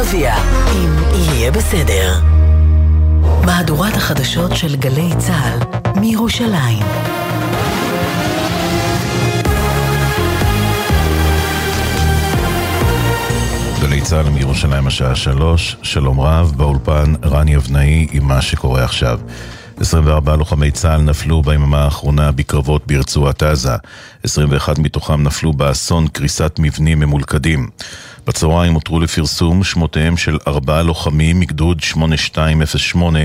רביע, אם יהיה בסדר. מהדורת החדשות של גלי צה"ל מירושלים. גלי צה"ל מירושלים השעה שלוש, שלום רב, באולפן רני אבנאי עם מה שקורה עכשיו. 24 לוחמי צה"ל נפלו ביממה האחרונה בקרבות ברצועת עזה. 21 מתוכם נפלו באסון קריסת מבנים ממולכדים. בצהריים הותרו לפרסום שמותיהם של ארבעה לוחמים מגדוד 8208,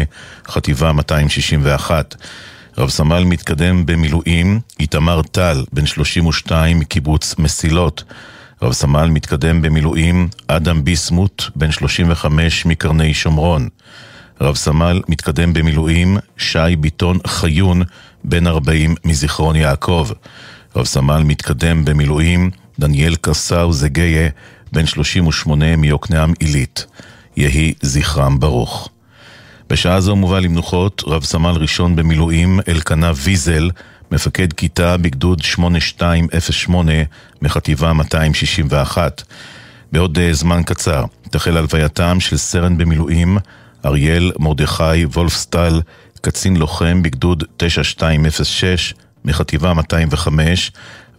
חטיבה 261. רב סמל מתקדם במילואים, איתמר טל, בן 32 מקיבוץ מסילות. רב סמל מתקדם במילואים, אדם ביסמוט, בן 35 מקרני שומרון. רב סמל מתקדם במילואים, שי ביטון חיון, בן 40 מזיכרון יעקב. רב סמל מתקדם במילואים, דניאל קרסאו זגיה, בן 38 מיוקנעם עילית. יהי זכרם ברוך. בשעה זו מובא למנוחות רב סמל ראשון במילואים אלקנה ויזל, מפקד כיתה בגדוד 8208 מחטיבה 261. בעוד זמן קצר תחל הלווייתם של סרן במילואים אריאל מרדכי וולפסטל, קצין לוחם בגדוד 9206 מחטיבה 205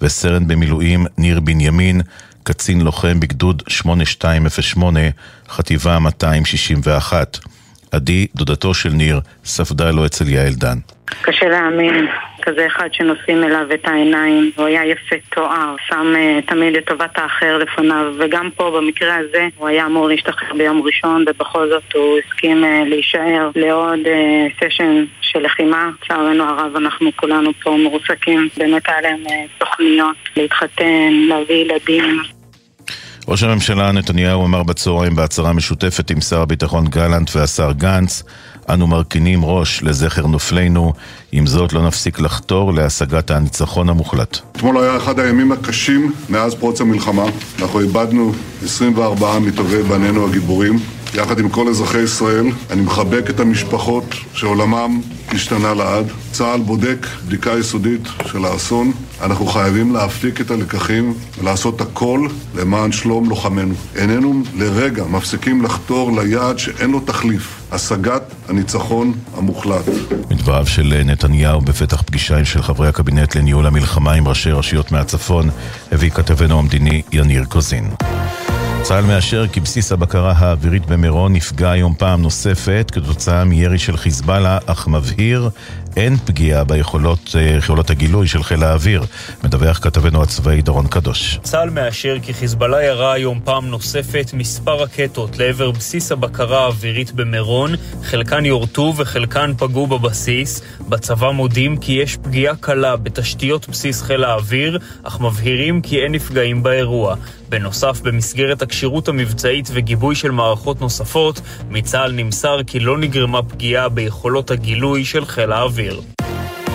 וסרן במילואים ניר בנימין, קצין לוחם בגדוד 8208 חטיבה 261. עדי, דודתו של ניר, ספדה לו אצל יעל דן. קשה להאמין, כזה אחד שנושאים אליו את העיניים, הוא היה יפה תואר, שם uh, תמיד את טובת האחר לפניו, וגם פה במקרה הזה הוא היה אמור להשתחרר ביום ראשון, ובכל זאת הוא הסכים uh, להישאר לעוד סשן של לחימה. לצערנו הרב אנחנו כולנו פה מרוסקים, באמת היה להם תוכניות להתחתן, להביא ילדים, ראש הממשלה נתניהו אמר בצהריים בהצהרה משותפת עם שר הביטחון גלנט והשר גנץ אנו מרכינים ראש לזכר נופלינו, עם זאת לא נפסיק לחתור להשגת הניצחון המוחלט. אתמול היה אחד הימים הקשים מאז פרוץ המלחמה. אנחנו איבדנו 24 מטובי בנינו הגיבורים. יחד עם כל אזרחי ישראל, אני מחבק את המשפחות שעולמם השתנה לעד. צה"ל בודק בדיקה יסודית של האסון. אנחנו חייבים להפיק את הלקחים ולעשות הכל למען שלום לוחמינו. איננו לרגע מפסיקים לחתור ליעד שאין לו תחליף, השגת הניצחון המוחלט. מדבריו של נתניהו בפתח פגישה של חברי הקבינט לניהול המלחמה עם ראשי רשויות מהצפון, הביא כתבנו המדיני יניר קוזין. צה"ל מאשר כי בסיס הבקרה האווירית במירון נפגע היום פעם נוספת כתוצאה מירי של חיזבאללה, אך מבהיר אין פגיעה ביכולות יכולות הגילוי של חיל האוויר, מדווח כתבנו הצבאי דורון קדוש. צה"ל מאשר כי חיזבאללה ירה היום פעם נוספת מספר רקטות לעבר בסיס הבקרה האווירית במירון, חלקן יורטו וחלקן פגעו בבסיס. בצבא מודים כי יש פגיעה קלה בתשתיות בסיס חיל האוויר, אך מבהירים כי אין נפגעים באירוע. בנוסף, במסגרת הכשירות המבצעית וגיבוי של מערכות נוספות, מצה"ל נמסר כי לא נגרמה פגיעה ביכולות הגילוי של חיל האוויר.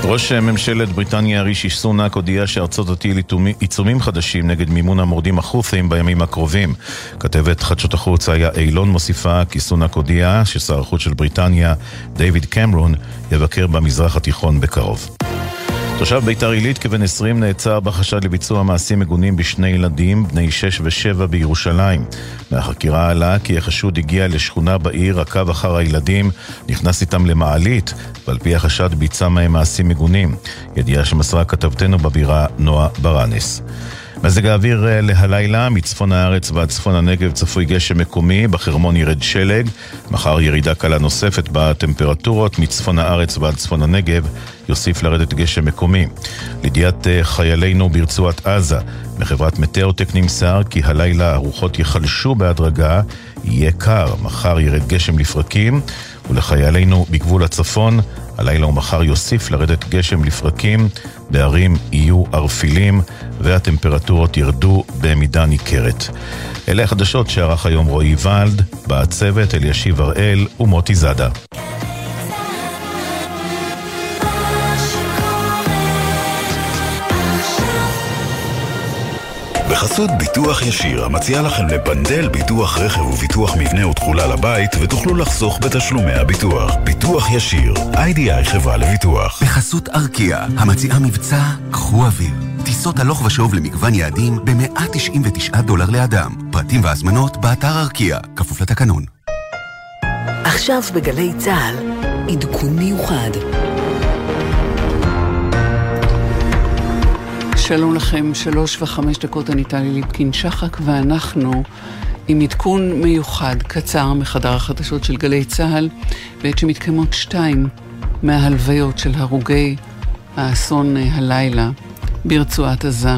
ראש ממשלת בריטניה רישי סונאק הודיע שארצות הטיל עיצומים חדשים נגד מימון המורדים החות'ים בימים הקרובים. כתבת חדשות החוץ היה אילון מוסיפה כי סונאק הודיע ששר החוץ של בריטניה, דיוויד קמרון, יבקר במזרח התיכון בקרוב. תושב ביתר עילית כבן 20 נעצר בחשד לביצוע מעשים מגונים בשני ילדים, בני 6 ו-7 בירושלים. מהחקירה עלה כי החשוד הגיע לשכונה בעיר, עקב אחר הילדים, נכנס איתם למעלית, ועל פי החשד ביצע מהם מעשים מגונים. ידיעה שמסרה כתבתנו בבירה נועה ברנס. מזג האוויר להלילה, מצפון הארץ ועד צפון הנגב צפוי גשם מקומי, בחרמון ירד שלג, מחר ירידה קלה נוספת בטמפרטורות, מצפון הארץ ועד צפון הנגב יוסיף לרדת גשם מקומי. לידיעת חיילינו ברצועת עזה, מחברת מטאוטק נמסר כי הלילה הרוחות ייחלשו בהדרגה, יהיה קר, מחר ירד גשם לפרקים, ולחיילינו בגבול הצפון, הלילה ומחר יוסיף לרדת גשם לפרקים, בערים יהיו ערפילים והטמפרטורות ירדו במידה ניכרת. אלה החדשות שערך היום רועי ולד, בצוות אלישיב הראל ומוטי זאדה. בחסות ביטוח ישיר, המציע לכם לפנדל ביטוח רכב וביטוח מבנה ותכולה לבית, ותוכלו לחסוך בתשלומי הביטוח. ביטוח ישיר, איי-די-איי חברה לביטוח. בחסות ארקיע, המציעה מבצע קחו אוויר. טיסות הלוך ושוב למגוון יעדים ב-199 דולר לאדם. פרטים והזמנות באתר ארקיע, כפוף לתקנון. עכשיו בגלי צה"ל, עדכון מיוחד. שלום לכם, שלוש וחמש דקות, אני טלי ליפקין שחק, ואנחנו עם עדכון מיוחד, קצר, מחדר החדשות של גלי צה"ל, בעת שמתקיימות שתיים מההלוויות של הרוגי האסון אה, הלילה ברצועת עזה.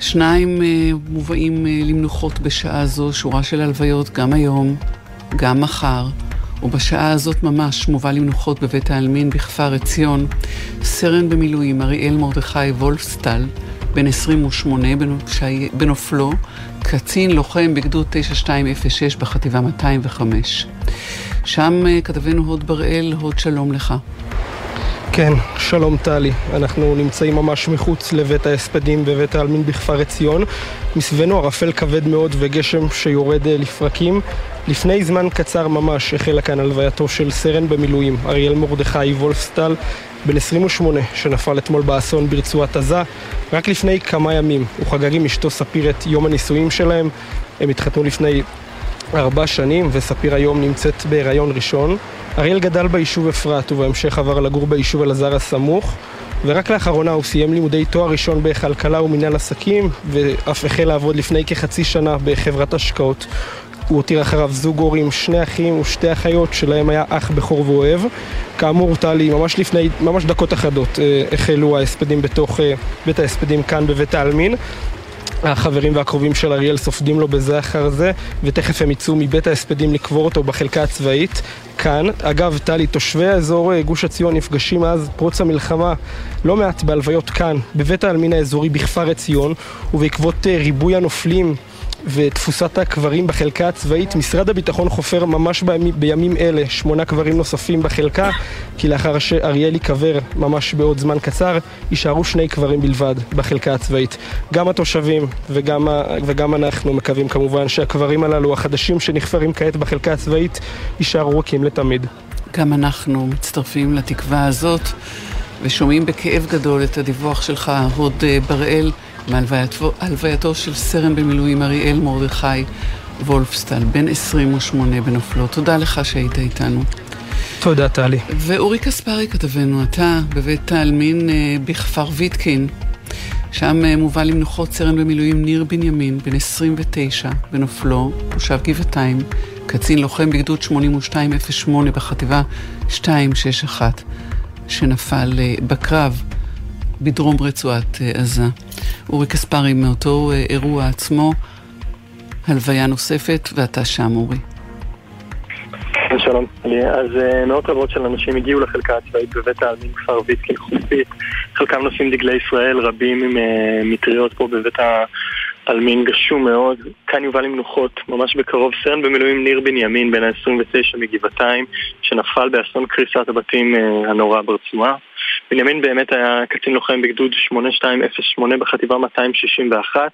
שניים אה, מובאים אה, למנוחות בשעה זו, שורה של הלוויות גם היום, גם מחר. ובשעה הזאת ממש מובא למנוחות בבית העלמין בכפר עציון, סרן במילואים אריאל מרדכי וולפסטל, בן 28 בנופלו, קצין לוחם בגדוד 9206 בחטיבה 205. שם אה, כתבנו הוד בראל, הוד שלום לך. כן, שלום טלי. אנחנו נמצאים ממש מחוץ לבית ההספדים בבית העלמין בכפר עציון. מסביבנו ערפל כבד מאוד וגשם שיורד אה, לפרקים. לפני זמן קצר ממש החלה כאן הלווייתו של סרן במילואים, אריאל מרדכי וולפסטל, בן 28, שנפל אתמול באסון ברצועת עזה. רק לפני כמה ימים הוא חגג עם אשתו ספיר את יום הנישואים שלהם. הם התחתנו לפני ארבע שנים, וספיר היום נמצאת בהיריון ראשון. אריאל גדל ביישוב אפרת, ובהמשך עבר לגור ביישוב אלעזר הסמוך. ורק לאחרונה הוא סיים לימודי תואר ראשון בכלכלה ומנהל עסקים, ואף החל לעבוד לפני כחצי שנה בחברת השקעות. הוא הותיר אחריו זוג הורים, שני אחים ושתי אחיות, שלהם היה אח בכור ואוהב. כאמור, טלי, ממש לפני, ממש דקות אחדות אה, החלו ההספדים בתוך אה, בית ההספדים כאן בבית העלמין. החברים והקרובים של אריאל סופדים לו בזה אחר זה, ותכף הם יצאו מבית ההספדים לקבור אותו בחלקה הצבאית כאן. אגב, טלי, תושבי האזור אה, גוש עציון נפגשים מאז פרוץ המלחמה לא מעט בהלוויות כאן, בבית העלמין האזורי בכפר עציון, ובעקבות אה, ריבוי הנופלים ותפוסת הקברים בחלקה הצבאית, משרד הביטחון חופר ממש בימים, בימים אלה שמונה קברים נוספים בחלקה, כי לאחר שאריאל ייקבר ממש בעוד זמן קצר, יישארו שני קברים בלבד בחלקה הצבאית. גם התושבים וגם, וגם אנחנו מקווים כמובן שהקברים הללו, החדשים שנחפרים כעת בחלקה הצבאית, יישארו ריקים לתמיד. גם אנחנו מצטרפים לתקווה הזאת ושומעים בכאב גדול את הדיווח שלך, הוד אה, בראל. מהלווייתו של סרן במילואים אריאל מרדכי וולפסטל, בן 28 בנופלו. תודה לך שהיית איתנו. תודה, טלי. ואורי קספרי כתבנו, אתה בבית העלמין אה, בכפר ויטקין. שם אה, מובא למנוחות סרן במילואים ניר בנימין, בן 29, בנופלו, תושב גבעתיים, קצין לוחם בגדוד 8208 בחטיבה 261, שנפל אה, בקרב בדרום רצועת עזה. אורי קספרי מאותו אה, אירוע עצמו, הלוויה נוספת, ואתה שם, אורי. כן, שלום. אז אה, מאות רבות של אנשים הגיעו לחלקה הצבאית בבית העלמין כפר ויטקין חופית. חלקם נושאים דגלי ישראל, רבים עם אה, מטריות פה בבית העלמין גשום מאוד. כאן יובא למנוחות, ממש בקרוב, סרן במילואים ניר בנימין, בן ה-29 מגבעתיים, שנפל באסון קריסת הבתים הנורא ברצועה. בנימין באמת היה קצין לוחם בגדוד 8208 בחטיבה 261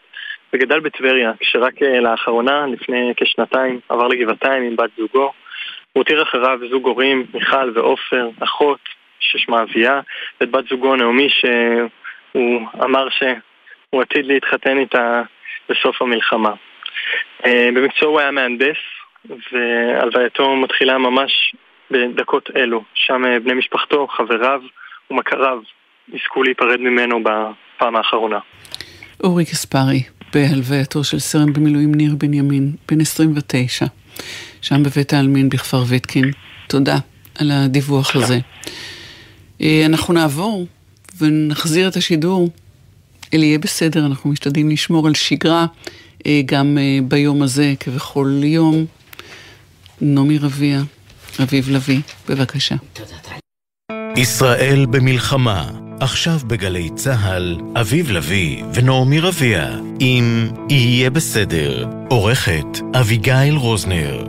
וגדל בטבריה, כשרק אה, לאחרונה, לפני כשנתיים, עבר לגבעתיים עם בת זוגו. הוא הותיר אחריו זוג הורים, מיכל ועופר, אחות ששמה אביה, ואת בת זוגו נעמי שהוא אמר שהוא עתיד להתחתן איתה בסוף המלחמה. אה, במקצועו הוא היה מהנדס, והלווייתו מתחילה ממש בדקות אלו. שם אה, בני משפחתו, חבריו, ומכריו יזכו להיפרד ממנו בפעם האחרונה. אורי קספרי, בהלווייתו של סרן במילואים ניר בנימין, בן 29, שם בבית העלמין בכפר ויטקין. תודה על הדיווח הזה. אה, אנחנו נעבור ונחזיר את השידור אל יהיה בסדר, אנחנו משתדלים לשמור על שגרה אה, גם אה, ביום הזה, כבכל יום. נעמי רביע, אביב לביא, בבקשה. תודה, ישראל במלחמה, עכשיו בגלי צה"ל, אביב לביא ונעמי רביע, אם יהיה בסדר, עורכת אביגיל רוזנר.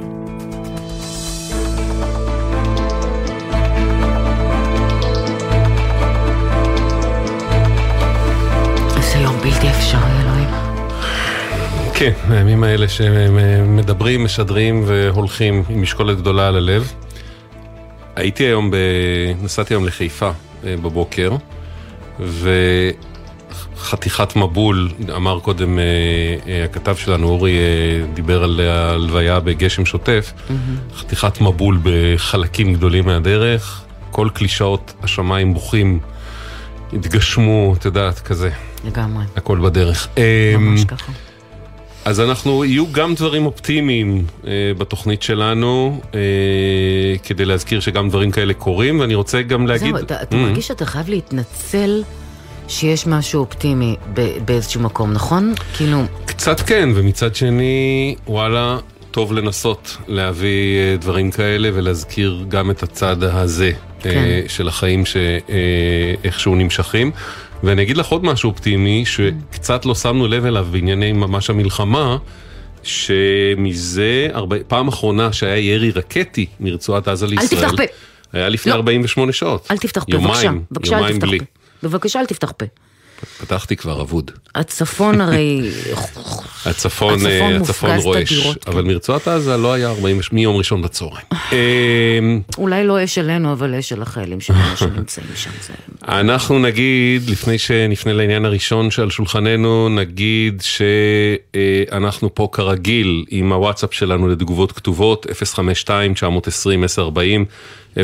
איזה יום בלתי אפשרי, אלוהים. כן, הימים האלה שמדברים, משדרים והולכים עם משקולת גדולה על הלב. הייתי היום, ב... נסעתי היום לחיפה אה, בבוקר, חתיכת מבול, אמר קודם הכתב שלנו, אורי דיבר על ההלוויה בגשם שוטף, חתיכת מבול בחלקים גדולים מהדרך, כל קלישאות השמיים בוכים, התגשמו, את יודעת, כזה. לגמרי. הכל בדרך. ממש ככה. אז אנחנו, יהיו גם דברים אופטימיים אה, בתוכנית שלנו, אה, כדי להזכיר שגם דברים כאלה קורים, ואני רוצה גם להגיד... זהו, אתה, אתה mm-hmm. מרגיש שאתה חייב להתנצל שיש משהו אופטימי באיזשהו מקום, נכון? כאילו... קצת כן, ומצד שני, וואלה, טוב לנסות להביא אה, דברים כאלה ולהזכיר גם את הצד הזה כן. אה, של החיים שאיכשהו אה, נמשכים. ואני אגיד לך עוד משהו אופטימי, שקצת לא שמנו לב אליו בענייני ממש המלחמה, שמזה, הרבה, פעם אחרונה שהיה ירי רקטי מרצועת עזה לישראל, אל תפתח פה. היה לפני לא. 48 שעות. אל תפתח פה, יומיים, בבקשה. בבקשה, יומיים אל תפתח בלי. פה. בבקשה, אל תפתח פה. פתחתי כבר אבוד. הצפון הרי... הצפון, הצפון אה, רועש, תדירות, כן. אבל מרצועת עזה לא היה 40, מיום ראשון בצהריים. אמ, אולי לא אש עלינו, אבל אש על החיילים שלנו שנמצאים שם. אנחנו נגיד, לפני שנפנה לעניין הראשון שעל שולחננו, נגיד שאנחנו פה כרגיל עם הוואטסאפ שלנו לתגובות כתובות, 052-920-1040, 052-920-1040,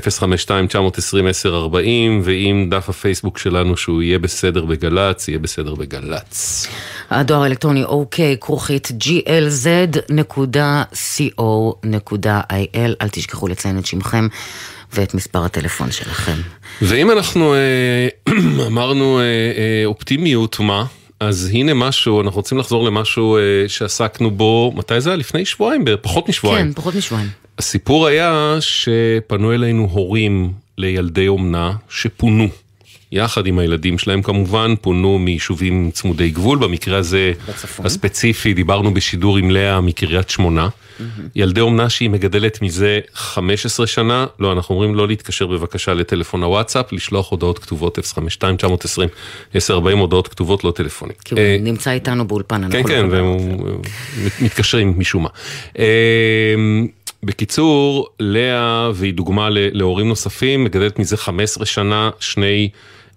ועם דף הפייסבוק שלנו שהוא יהיה בסדר בגל"צ, יהיה בסדר בגל"צ. הדואר האלקטרוני אוקיי, כרוכית glz.co.il, אל תשכחו לציין את שמכם ואת מספר הטלפון שלכם. ואם אנחנו אה, אמרנו אה, אה, אופטימיות, מה? אז הנה משהו, אנחנו רוצים לחזור למשהו שעסקנו בו, מתי זה היה? לפני שבועיים, פחות משבועיים. כן, פחות משבועיים. הסיפור היה שפנו אלינו הורים לילדי אומנה שפונו. יחד עם הילדים שלהם כמובן, פונו מיישובים צמודי גבול, במקרה הזה בצפון. הספציפי, דיברנו בשידור עם לאה מקריית שמונה. ילדי אומנה שהיא מגדלת מזה 15 שנה, לא, אנחנו אומרים לא להתקשר בבקשה לטלפון הוואטסאפ, לשלוח הודעות כתובות 052-920-1040, הודעות כתובות, לא טלפונים. כי הוא אה, נמצא איתנו באולפן, כן, אנחנו כן, לא והם מתקשרים משום מה. אה, בקיצור, לאה, והיא דוגמה להורים נוספים, מגדלת מזה 15 שנה שני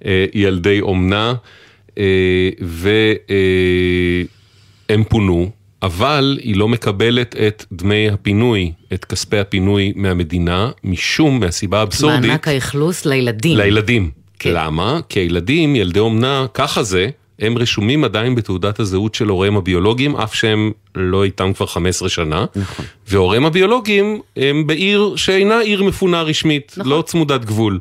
אה, ילדי אומנה, אה, והם פונו, אבל היא לא מקבלת את דמי הפינוי, את כספי הפינוי מהמדינה, משום, מהסיבה האבסורדית, מענק האכלוס לילדים. לילדים. למה? כי הילדים, ילדי אומנה, ככה זה, הם רשומים עדיין בתעודת הזהות של הוריהם הביולוגיים, אף שהם לא איתם כבר 15 שנה. נכון. והוריהם הביולוגיים הם בעיר שאינה עיר מפונה רשמית, נכון. לא צמודת גבול.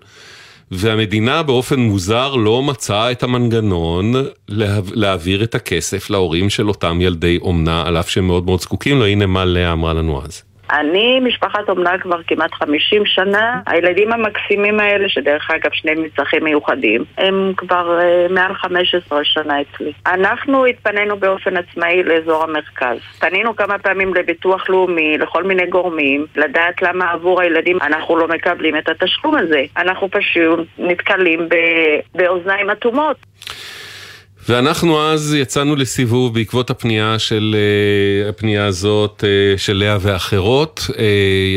והמדינה באופן מוזר לא מצאה את המנגנון לה, להעביר את הכסף להורים של אותם ילדי אומנה, על אף שהם מאוד מאוד זקוקים לו. הנה מה לאה אמרה לנו אז. אני משפחת אומנה כבר כמעט 50 שנה. הילדים המקסימים האלה, שדרך אגב שניהם מצרכים מיוחדים, הם כבר uh, מעל 15 שנה אצלי. אנחנו התפנינו באופן עצמאי לאזור המרכז. פנינו כמה פעמים לביטוח לאומי, לכל מיני גורמים, לדעת למה עבור הילדים אנחנו לא מקבלים את התשלום הזה. אנחנו פשוט נתקלים ב- באוזניים אטומות. ואנחנו אז יצאנו לסיבוב בעקבות הפנייה של, אה, הפנייה הזאת אה, של לאה ואחרות, אה,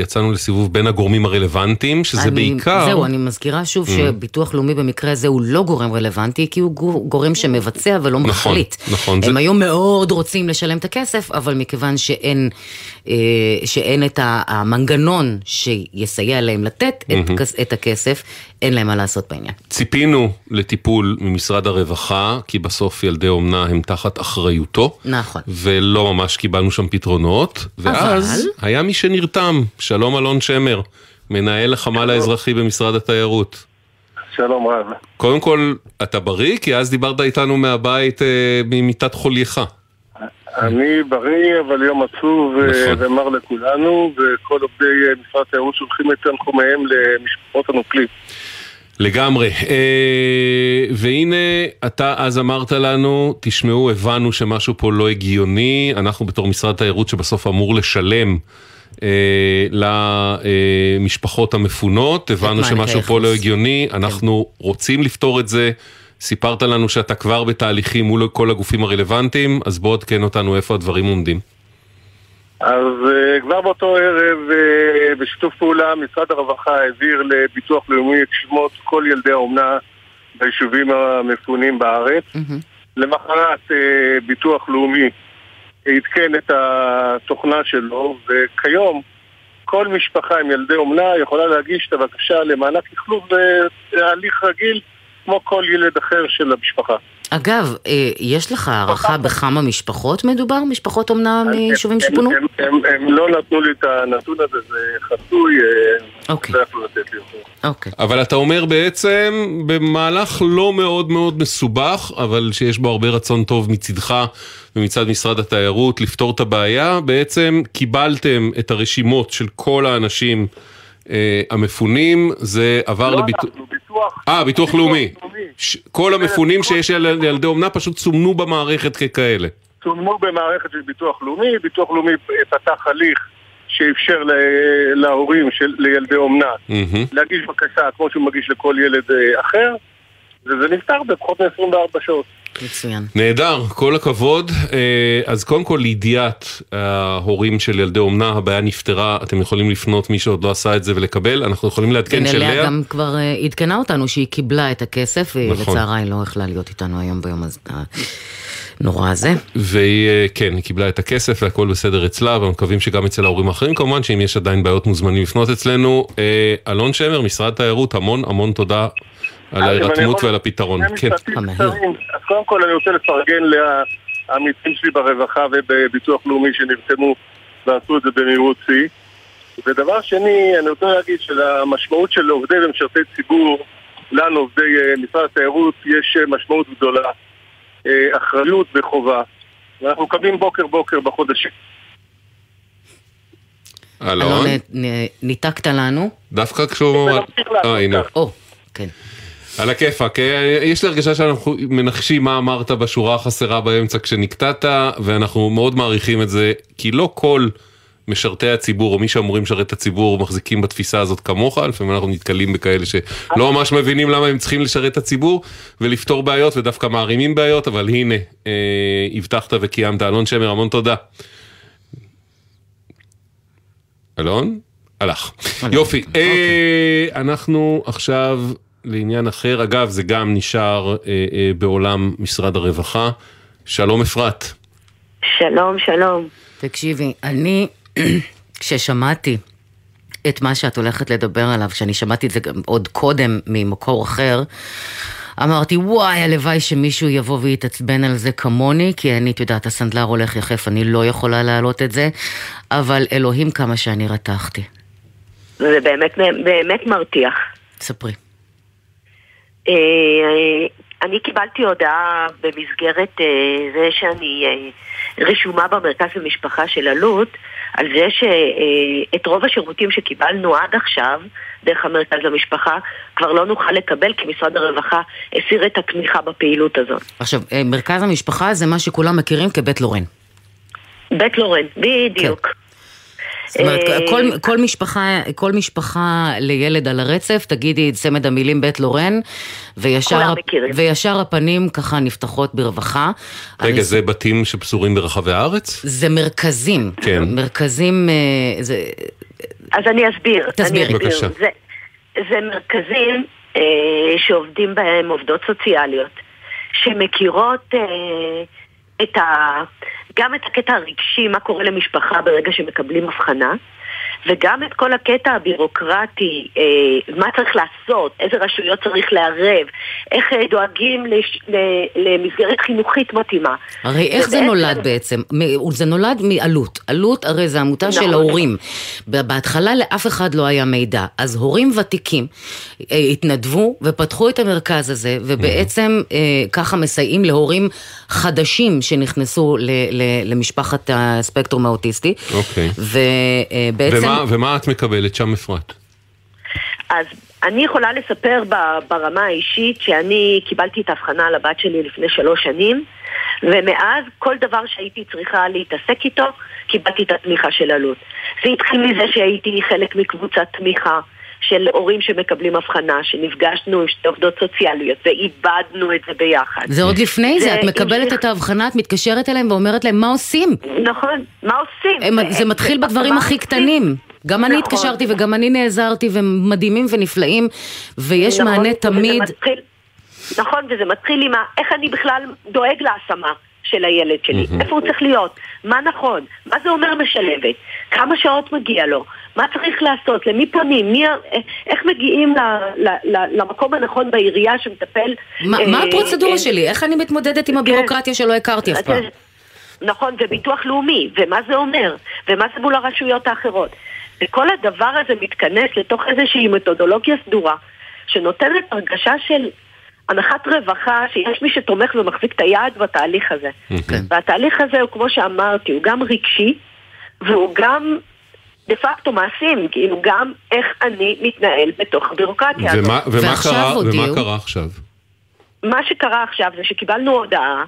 יצאנו לסיבוב בין הגורמים הרלוונטיים, שזה אני, בעיקר... זהו, אני מזכירה שוב Mm. שביטוח לאומי במקרה הזה הוא לא גורם רלוונטי, כי הוא גור- גורם שמבצע ולא נכון, מחליט. נכון, הם זה- היו מאוד רוצים לשלם את הכסף, אבל מכיוון שאין, שאין את המנגנון שיסייע להם לתת את. כס- את הכסף, אין להם מה לעשות בעניין. ציפינו לטיפול ממשרד הרווחה, כי בסוף ילדי אומנה הם תחת אחריותו. נכון. ולא ממש קיבלנו שם פתרונות. ואז היה מי שנרתם, שלום אלון שמר, מנהל החמ"ל האזרחי במשרד התיירות. שלום רב. קודם כל, אתה בריא? כי אז דיברת איתנו מהבית, אה, ממיטת חולייך. אני בריא, אבל יום עצוב אה, נכון. ומר לכולנו, וכל עובדי אה, משרד התיירות שולחים את תנחומיהם למשפחות הנופלים. לגמרי. אה, והנה, אתה אז אמרת לנו, תשמעו, הבנו שמשהו פה לא הגיוני, אנחנו בתור משרד תיירות שבסוף אמור לשלם. אה, למשפחות המפונות, הבנו שמשהו פה לא. הגיוני, אנחנו רוצים לפתור את זה, סיפרת לנו שאתה כבר בתהליכים מול כל הגופים הרלוונטיים, אז בוא עדכן אותנו איפה הדברים עומדים. אז אה, כבר באותו ערב, אה, בשיתוף פעולה, משרד הרווחה העביר לביטוח לאומי את שמות כל ילדי האומנה ביישובים המפונים בארץ. למחרת ביטוח לאומי עדכן את התוכנה שלו, וכיום כל משפחה עם ילדי אומנה יכולה להגיש את הבקשה למענק אכלוס בהליך רגיל כמו כל ילד אחר של המשפחה. אגב, אה, יש לך הערכה בכמה משפחות מדובר? משפחות אומנה מיישובים שפונו? הם, הם, הם, הם לא נתנו לי את הנתון הזה, זה חסוי, אה, אוקיי. לא יכלו לתת לי אותו. אוקיי. אבל אתה אומר בעצם, במהלך לא מאוד מאוד מסובך, אבל שיש בו הרבה רצון טוב מצידך ומצד משרד התיירות לפתור את הבעיה, בעצם קיבלתם את הרשימות של כל האנשים אה, המפונים, זה עבר לא לביטוח... אנחנו, ביטוח... אה, ביטוח לאומי. לאומי. ש- כל המפונים שיש על ילדי אומנה פשוט סומנו במערכת ככאלה. צולמו במערכת של ביטוח לאומי, ביטוח לאומי פתח הליך שאפשר ל- להורים של לילדי אומנה מהמם. להגיש בקשה כמו שהוא מגיש לכל ילד אה, אחר, וזה נפתר בפחות מ-24 שעות. מצוין. נהדר, כל הכבוד. אה, אז קודם כל לידיעת ההורים של ילדי אומנה, הבעיה נפתרה, אתם יכולים לפנות מי שעוד לא עשה את זה ולקבל, אנחנו יכולים לעדכן ונליה שלאה, גם כבר אה, עדכנה אותנו שהיא קיבלה את הכסף, נכון. ולצערה היא לא יכלה להיות איתנו היום ביום הזה- הנורא הזה. והיא, אה, כן, היא קיבלה את הכסף והכל בסדר אצלה, ואנחנו מקווים שגם אצל ההורים האחרים כמובן, שאם יש עדיין בעיות מוזמנים לפנות אצלנו. אה, אלון שמר, משרד תיירות, המון המון תודה על ההירתמות ועל הפתרון. כן. אז קודם כל אני רוצה לפרגן לעמיתים שלי ברווחה ובביטוח לאומי שנרתמו ועשו את זה במהירות שיא. ודבר שני, אני רוצה להגיד שלמשמעות של עובדי ומשרתי ציבור, לנו עובדי אה, משרד התיירות, יש אה, משמעות גדולה, אה, אחריות וחובה. ואנחנו מקבלים בוקר בוקר בחודשים. אלון, ניתקת לנו. דווקא כשהוא... אה, הנה. או, כן. על הכיפאק, אה, יש לי הרגשה שאנחנו מנחשים מה אמרת בשורה החסרה באמצע כשנקטעת, ואנחנו מאוד מעריכים את זה, כי לא כל משרתי הציבור, או מי שאמורים לשרת את הציבור, מחזיקים בתפיסה הזאת כמוך, לפעמים אנחנו נתקלים בכאלה שלא ממש מבינים למה הם צריכים לשרת את הציבור ולפתור בעיות, ודווקא מערימים בעיות, אבל הנה, אה, הבטחת וקיימת. אלון שמר, המון תודה. אלון? הלך. יופי, אה, אנחנו עכשיו לעניין אחר, אגב זה גם נשאר אה, אה, בעולם משרד הרווחה. שלום אפרת. שלום, שלום. תקשיבי, אני, כששמעתי את מה שאת הולכת לדבר עליו, כשאני שמעתי את זה גם עוד קודם ממקור אחר, אמרתי, וואי, הלוואי שמישהו יבוא ויתעצבן על זה כמוני, כי אני, את יודעת, הסנדלר הולך יחף, אני לא יכולה להעלות את זה, אבל אלוהים כמה שאני רתחתי. זה באמת, באמת מרתיח. ספרי. אה, אני קיבלתי הודעה במסגרת אה, זה שאני אה, רשומה במרכז למשפחה של אלו"ט, על זה שאת רוב השירותים שקיבלנו עד עכשיו, דרך המרכז למשפחה, כבר לא נוכל לקבל כי משרד הרווחה הסיר את התמיכה בפעילות הזאת. עכשיו, מרכז המשפחה זה מה שכולם מכירים כבית לורן. בית לורן, בדיוק. זאת אומרת, אה, כל, כל, משפחה, כל משפחה לילד על הרצף, תגידי את צמד המילים בית לורן, וישר. וישר הפנים ככה נפתחות ברווחה. רגע, אני- זה בתים שפזורים ברחבי הארץ? זה מרכזים. כן. מרכזים, אה, זה... אז אני אסביר. תסבירי. אני אסביר. בבקשה. זה, זה מרכזים אה, שעובדים בהם עובדות סוציאליות, שמכירות אה, את ה, גם את הקטע הרגשי, מה קורה למשפחה ברגע שמקבלים הבחנה, וגם את כל הקטע הבירוקרטי, אה, מה צריך לעשות, איזה רשויות צריך לערב, איך אה, דואגים לש, ל, למסגרת חינוכית מתאימה. הרי איך זה ובעצם- נולד בעצם? זה נולד מעלות. עלות הרי זה עמותה של נכון. ההורים. ב- בהתחלה לאף אחד לא היה מידע. אז הורים ותיקים אה, התנדבו ופתחו את המרכז הזה, ובעצם אה, ככה מסייעים להורים חדשים שנכנסו ל- ל- למשפחת הספקטרום האוטיסטי. אוקיי. ובעצם... ומה, ומה את מקבלת שם אפרת? אז אני יכולה לספר ברמה האישית שאני קיבלתי את ההבחנה על הבת שלי לפני שלוש שנים ומאז כל דבר שהייתי צריכה להתעסק איתו קיבלתי את התמיכה של אלו"ט. זה התחיל מזה שהייתי חלק מקבוצת תמיכה של הורים שמקבלים הבחנה, שנפגשנו עם שתי עובדות סוציאליות ואיבדנו את זה ביחד. זה עוד לפני זה, את מקבלת המשיך- את ההבחנה, את מתקשרת אליהם ואומרת להם, מה עושים? נכון, מה עושים? הם, זה מתחיל בדברים מה הכי עושים? קטנים. גם אני נכון. התקשרתי וגם אני נעזרתי, והם מדהימים ונפלאים, ויש נכון, מענה תמיד. מתחיל- נכון? וזה מתחיל עם. איך אני בכלל דואג להשמה של הילד שלי, מהמם. איפה הוא צריך להיות, מה נכון, מה זה אומר משלבת, כמה שעות מגיע לו, מה צריך לעשות, למי פונים, מי, ה- איך מגיעים ל, ל, ל, למקום הנכון בעירייה שמטפל... מה אה, מה הפרוצדורה אה, שלי? איך אני מתמודדת עם הבירוקרטיה שלא הכרתי אף פעם? נכון, וביטוח לאומי, ומה זה אומר, ומה זה מול הרשויות האחרות. וכל הדבר הזה מתכנס לתוך איזושהי מתודולוגיה סדורה, שנותנת הרגשה של הנחת רווחה, שיש מי שתומך ומחזיק את היד בתהליך הזה. כן. והתהליך הזה הוא, כמו שאמרתי, הוא גם רגשי, והוא גם דה פקטו מעשים, כאילו גם איך אני מתנהל בתוך הבירוקרטיה הזאת. ומה, ומה, קרה, ומה קרה עכשיו? מה שקרה עכשיו זה שקיבלנו הודעה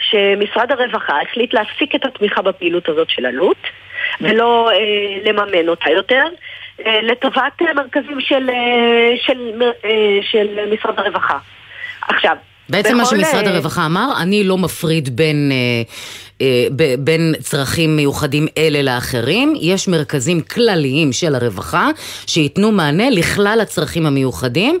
שמשרד הרווחה החליט להפסיק את התמיכה בפעילות הזאת של אלו"ט ולא אה, לממן אותה יותר אה, לטובת מרכזים של, אה, של, אה, של משרד הרווחה. עכשיו, בעצם מה שמשרד אה, הרווחה אמר, אני לא מפריד בין, אה, בין צרכים מיוחדים אלה לאחרים, יש מרכזים כלליים של הרווחה שייתנו מענה לכלל הצרכים המיוחדים,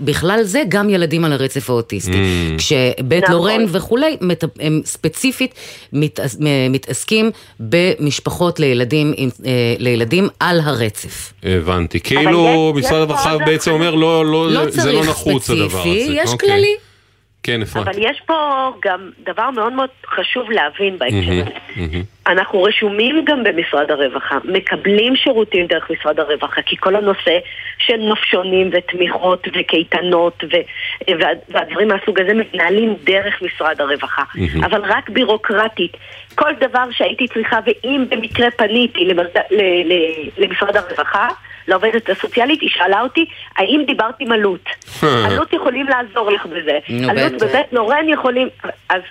בכלל זה גם ילדים על הרצף האוטיסטי. Mm. כשבית נכון. לורן וכולי, הם ספציפית מתעס- מתעסקים במשפחות לילדים, אה, לילדים על הרצף. הבנתי. כאילו יש- משרד הרווחה בעצם. אומר לא, לא, לא זה לא צריך נחוץ הדבר הזה. ספציפי, יש אוקיי. כללי. כן, אפרת. אבל יש פה גם דבר מאוד מאוד חשוב להבין בהקשר הזה. אנחנו רשומים גם במשרד הרווחה, מקבלים שירותים דרך משרד הרווחה, כי כל הנושא של נופשונים ותמיכות וקייטנות ו- וה- והדברים מהסוג הזה מתנהלים דרך משרד הרווחה. אבל רק בירוקרטית. כל דבר שהייתי צריכה, ואם במקרה פניתי למרד... ל- ל- למשרד הרווחה, לעובדת הסוציאלית, היא שאלה אותי, האם דיברת עם אלו"ט? אלו"ט יכולים לעזור לך בזה. אלו"ט. בבית לורן יכולים... אז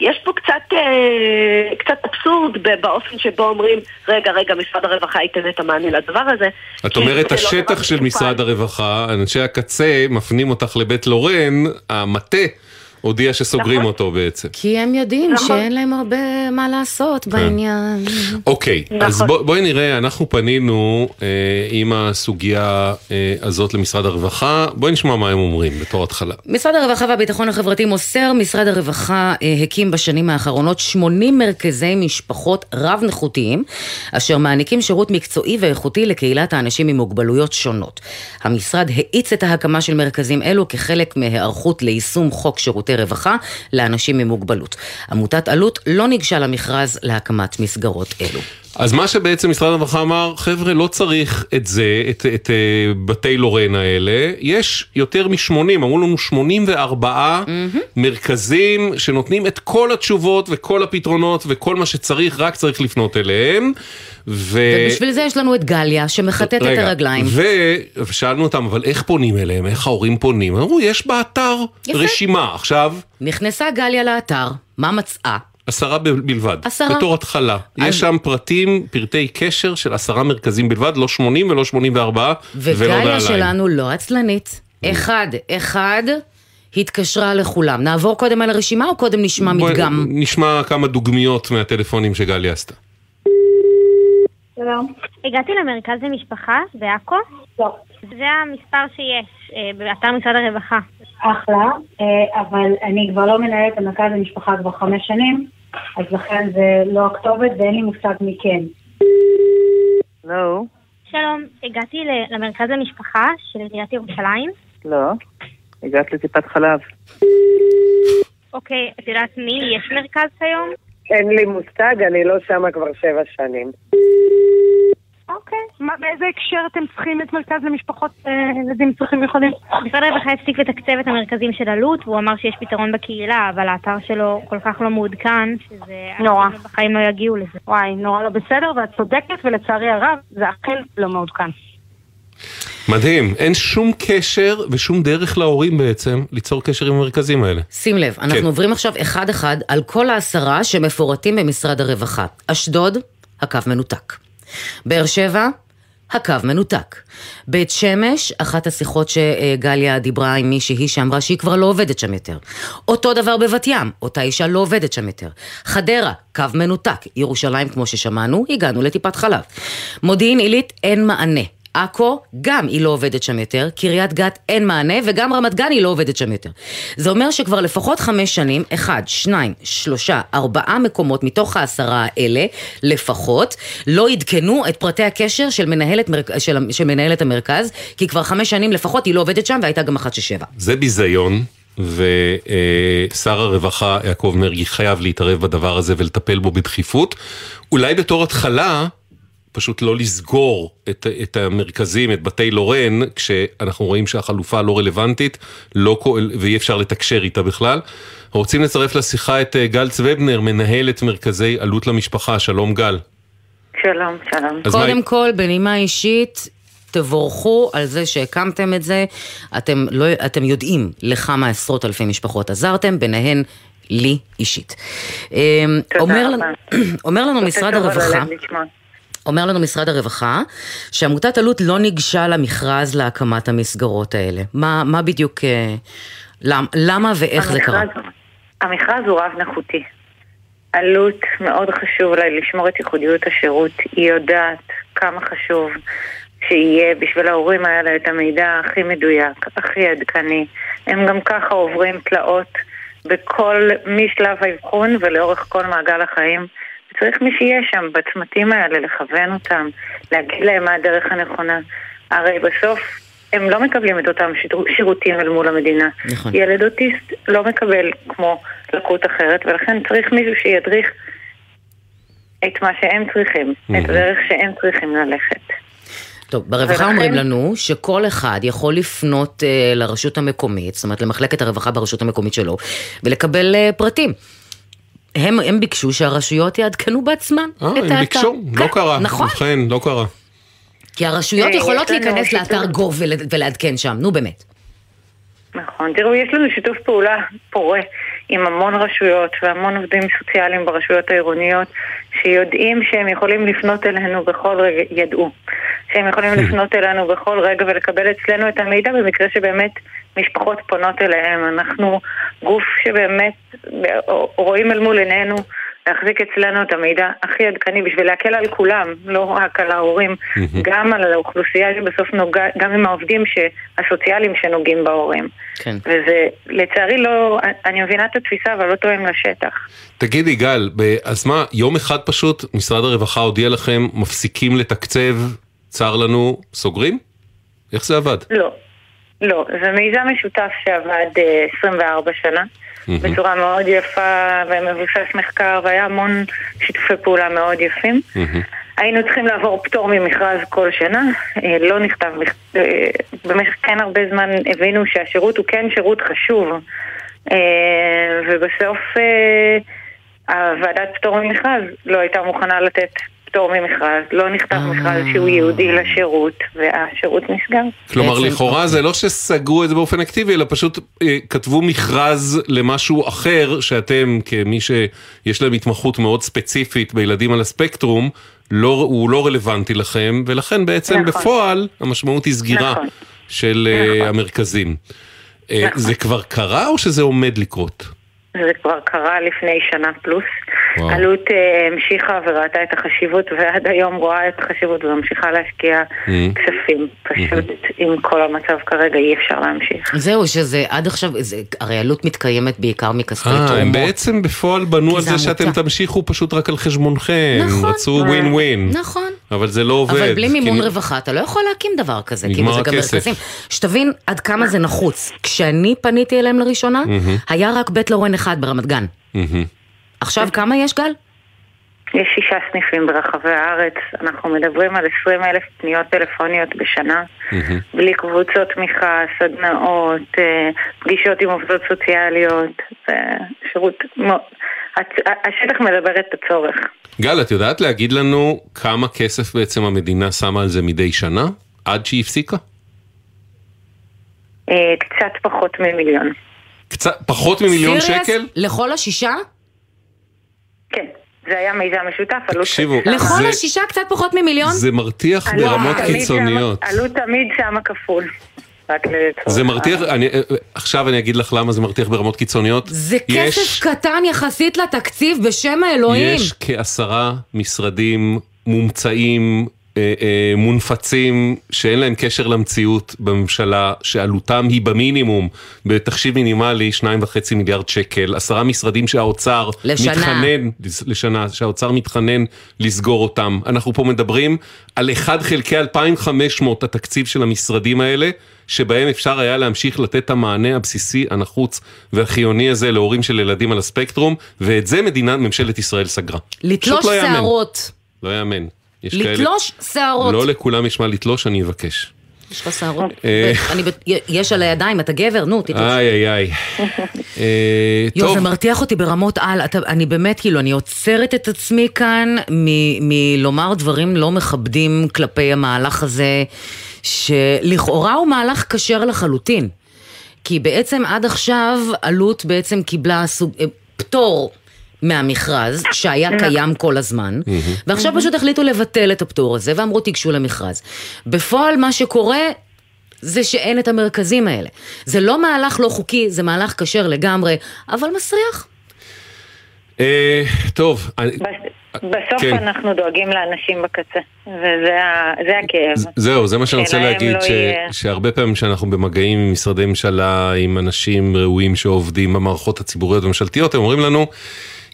יש פה קצת, אה, קצת אבסורד באופן שבו אומרים, רגע, רגע, משרד הרווחה ייתן את המענה לדבר הזה. את אומרת, לא השטח דבר של. משרד הרווחה, אנשי הקצה מפנים אותך לבית לורן, המטה הודיע שסוגרים נכון. אותו בעצם. כי הם יודעים נכון. שאין להם הרבה מה לעשות בעניין. אוקיי, נכון. אז בוא, בואי נראה, אנחנו פנינו אה, עם הסוגיה אה, הזאת למשרד הרווחה, בואי נשמע מה הם אומרים בתור התחלה. משרד הרווחה והביטחון החברתי מוסר, משרד הרווחה אה, הקים בשנים האחרונות 80 מרכזי משפחות רב-נכותיים, אשר מעניקים שירות מקצועי ואיכותי לקהילת האנשים עם מוגבלויות שונות. המשרד האיץ את ההקמה של מרכזים אלו כחלק מהיערכות ליישום חוק שירותי רווחה לאנשים עם מוגבלות. עמותת עלות לא ניגשה למכרז להקמת מסגרות אלו. אז מה שבעצם משרד הרווחה אמר, חבר'ה, לא צריך את זה, את, את אה, בתי לורן האלה, יש יותר מ-80, אמרו לנו 84 מרכזים שנותנים את כל התשובות וכל הפתרונות וכל מה שצריך, רק צריך לפנות אליהם. ו... ובשביל זה יש לנו את גליה, שמחטט את הרגליים. ו- ושאלנו אותם, אבל איך פונים אליהם? איך ההורים פונים? אמרו, יש באתר יפה. רשימה. עכשיו, נכנסה גליה לאתר, מה מצאה? עשרה בלבד. עשרה. בתור התחלה. יש שם פרטים, פרטי קשר של עשרה מרכזים בלבד, לא 80 ולא 84, ולא וגליה נעליים. שלנו לא עצלנית. אחד, אחד, התקשרה לכולם. נעבור קודם על הרשימה או קודם נשמע בואי מדגם? נשמע כמה דוגמיות מהטלפונים שגליה עשתה. שלום. הגעתי למרכז למשפחה בעכו? לא. זה המספר שיש אה, באתר משרד הרווחה. אחלה, אה, אבל אני כבר לא מנהלת המרכז למשפחה כבר חמש שנים, אז לכן זה לא הכתובת ואין לי מושג מי כן. לא. שלום, הגעתי למרכז למשפחה של עיריית ירושלים. לא, הגעת לטיפת חלב. אוקיי, את יודעת מי? יש מרכז כיום? אין לי מושג, אני לא שמה כבר שבע שנים. אוקיי. מה, באיזה הקשר אתם צריכים את מרכז למשפחות אה, ילדים עם צרכים מיוחדים? משרד הרווחה הפסיק לתקצב את המרכזים של אלו"ט, והוא אמר שיש פתרון בקהילה, אבל האתר שלו כל כך לא מעודכן, שזה... נורא. אנשים בחיים לא יגיעו לזה. וואי, נורא לא בסדר, ואת צודקת, ולצערי הרב, זה אכן לא מעודכן. מדהים, אין שום קשר ושום דרך להורים בעצם ליצור קשר עם המרכזים האלה. שים לב, אנחנו כן. עוברים עכשיו אחד-אחד על כל העשרה שמפורטים במשרד הרווחה. אשדוד, הקו מנותק. באר שבע, הקו מנותק. בית שמש, אחת השיחות שגליה דיברה עם מישהי שאמרה שהיא כבר לא עובדת שם יותר. אותו דבר בבת ים, אותה אישה לא עובדת שם יותר. חדרה, קו מנותק. ירושלים, כמו ששמענו, הגענו לטיפת חלב. מודיעין עילית, אין מענה. עכו, גם היא לא עובדת שם יותר, קריית גת אין מענה, וגם רמת גן היא לא עובדת שם יותר. זה אומר שכבר לפחות חמש שנים, אחד, שניים, שלושה, ארבעה מקומות מתוך העשרה האלה, לפחות, לא עדכנו את פרטי הקשר של מנהלת, מרק... של... של מנהלת המרכז, כי כבר חמש שנים לפחות היא לא עובדת שם, והייתה גם אחת ששבע. זה ביזיון. ושר הרווחה יעקב מרגי חייב להתערב בדבר הזה ולטפל בו בדחיפות. אולי בתור התחלה, פשוט לא לסגור את, את המרכזים, את בתי לורן, כשאנחנו רואים שהחלופה לא רלוונטית לא, ואי אפשר לתקשר איתה בכלל. רוצים לצרף לשיחה את אה, גל צוובנר, מנהלת מרכזי עלות למשפחה. שלום גל. שלום, שלום. קודם מה... כל, בנימה אישית, תבורכו על זה שהקמתם את זה. אתם, לא, אתם יודעים לכמה עשרות אלפי משפחות עזרתם, ביניהן לי אישית. אמ, אומר, לנו, אומר לנו משרד הרווחה... אומר לנו משרד הרווחה שעמותת עלות לא ניגשה למכרז להקמת המסגרות האלה. מה, מה בדיוק, אה, למ, למה ואיך המכרז, זה קרה? המכרז הוא רב-נכותי. עלות מאוד חשוב לה לשמור את ייחודיות השירות. היא יודעת כמה חשוב שיהיה בשביל ההורים האלה את המידע הכי מדויק, הכי עדכני. הם גם ככה עוברים תלאות בכל, משלב האבחון ולאורך כל מעגל החיים. צריך מי שיהיה שם בצמתים האלה, לכוון אותם, להגיד להם מה הדרך הנכונה. הרי בסוף הם לא מקבלים את אותם שירותים אל מול המדינה. נכון. ילד אוטיסט לא מקבל כמו לקות אחרת, ולכן צריך מישהו שידריך את מה שהם צריכים, mm-hmm. את הדרך שהם צריכים ללכת. טוב, ברווחה ולכן... אומרים לנו שכל אחד יכול לפנות uh, לרשות המקומית, זאת אומרת למחלקת הרווחה ברשות המקומית שלו, ולקבל uh, פרטים. הם, הם ביקשו שהרשויות יעדכנו בעצמם 아, אה, את האתר. הם ביקשו, לא כן, לא קרה. נכון. ובכן, לא קרה. כי הרשויות יכולות להיכנס לאתר גוב ולעדכן שם, נו באמת. נכון, תראו, יש לנו שיתוף פעולה פורה עם המון רשויות והמון עובדים סוציאליים ברשויות העירוניות שיודעים שהם יכולים לפנות אלינו בכל רגע, ידעו, שהם יכולים לפנות אלינו בכל רגע ולקבל אצלנו את המידע במקרה שבאמת משפחות פונות אליהם. אנחנו גוף שבאמת רואים אל מול עינינו להחזיק אצלנו את המידע הכי עדכני בשביל להקל על כולם, לא רק על ההורים, גם על האוכלוסייה שבסוף נוגע, גם עם העובדים הסוציאליים שנוגעים בהורים. כן. וזה, לצערי לא, אני מבינה את התפיסה, אבל לא תואם לשטח. תגידי, גל, אז מה, יום אחד פשוט משרד הרווחה הודיע לכם, מפסיקים לתקצב, צר לנו, סוגרים? איך זה עבד? לא. לא, זה מיזם משותף שעבד 24 אה, שנה. Mm-hmm. בצורה מאוד יפה ומבוסס מחקר, והיה המון שיתופי פעולה מאוד יפים. Mm-hmm. היינו צריכים לעבור פטור ממכרז כל שנה, אה, לא נכתב, אה, במשך כן הרבה זמן הבינו שהשירות הוא כן שירות חשוב, אה, ובסוף הוועדת פטור ממכרז לא הייתה מוכנה לתת פטור ממכרז, לא נכתב אה. מכרז שהוא ייעודי לשירות, והשירות נסגר. כלומר, לכאורה זה לא שסגרו את זה באופן אקטיבי, אלא פשוט אה, כתבו מכרז למשהו אחר, שאתם, כמי שיש להם התמחות מאוד ספציפית בילדים על הספקטרום, לא, הוא לא רלוונטי לכם, ולכן בעצם נכון. בפועל המשמעות היא סגירה נכון. של אה, נכון. המרכזים. נכון. זה כבר קרה או שזה עומד לקרות? זה כבר קרה לפני שנה פלוס. וואו. אלו"ט אה, המשיכה וראתה את החשיבות ועד היום רואה את החשיבות וממשיכה להשקיע mm-hmm. כספים. פשוט mm-hmm. עם כל המצב כרגע אי אפשר להמשיך. זהו, שזה עד עכשיו, זה, הרי אלו"ט מתקיימת בעיקר מכספי תרומות. אה, הם בעצם בפועל בנו על זה שאתם תמשיכו פשוט רק על חשבונכם. נכון. רצו ווין ווין. נכון. אבל זה לא עובד. אבל בלי מימון כי... רווחה אתה לא יכול להקים דבר כזה. נגמר הכסף. שתבין עד כמה זה נחוץ. כשאני פניתי אליהם לראשונה, mm-hmm. היה רק בית לורן אחד ברמת גן. Mm-hmm. עכשיו כמה יש, גל? יש שישה סניפים ברחבי הארץ, אנחנו מדברים על 20 אלף פניות טלפוניות בשנה, mm-hmm. בלי קבוצות תמיכה, סדנאות, אה, פגישות עם עובדות סוציאליות, שירות, השטח מדבר את הצורך. גל, את יודעת להגיד לנו כמה כסף בעצם המדינה שמה על זה מדי שנה, עד שהיא הפסיקה? אה, קצת פחות ממיליון. קצת פחות ממיליון שקל? לכל השישה? כן. זה היה מיזם משותף, עלות... תקשיבו, לכל השישה קצת פחות ממיליון? זה מרתיח ברמות קיצוניות. עלות תמיד שמה כפול. זה מרתיח, אני, עכשיו אני אגיד לך למה זה מרתיח ברמות קיצוניות. זה יש, כסף קטן יחסית לתקציב בשם האלוהים. יש כעשרה משרדים מומצאים אה, אה, מונפצים שאין להם קשר למציאות בממשלה, שעלותם היא במינימום, בתחשיב מינימלי, שניים וחצי מיליארד שקל, עשרה משרדים שהאוצר לשנה. מתחנן, לשנה, שהאוצר מתחנן לסגור אותם. אנחנו פה מדברים על 1 חלקי 2,500 התקציב של המשרדים האלה, שבהם אפשר היה להמשיך לתת את המענה הבסיסי, הנחוץ והחיוני הזה להורים של ילדים על הספקטרום, ואת זה מדינה, ממשלת ישראל סגרה. לתלוש פשוט לא יאמן. שערות. לא יאמן. יש לתלוש שערות. לא לכולם יש מה לתלוש, אני אבקש. יש לך שערות? אה. יש על הידיים, אתה גבר, נו, תתלוש. איי איי איי. אה, יואו, זה מרתיח אותי ברמות על, אני באמת, כאילו, אני עוצרת את עצמי כאן מלומר דברים לא מכבדים כלפי המהלך הזה, שלכאורה הוא מהלך כשר לחלוטין. כי בעצם עד עכשיו אלו"ט בעצם קיבלה סוג, אה, פטור מהמכרז, שהיה קיים כל הזמן, ועכשיו פשוט החליטו לבטל את הפטור הזה, ואמרו תיגשו למכרז. בפועל מה שקורה... זה שאין את המרכזים האלה. זה לא מהלך לא חוקי, זה מהלך כשר לגמרי, אבל מסריח. אה, טוב, בסוף כן. אנחנו דואגים לאנשים בקצה, וזה הכאב. זהו, זה מה שאני רוצה להגיד, לא ש- יהיה- שהרבה פעמים שאנחנו במגעים עם משרדי ממשלה, עם אנשים ראויים שעובדים במערכות הציבוריות והממשלתיות, הם אומרים לנו,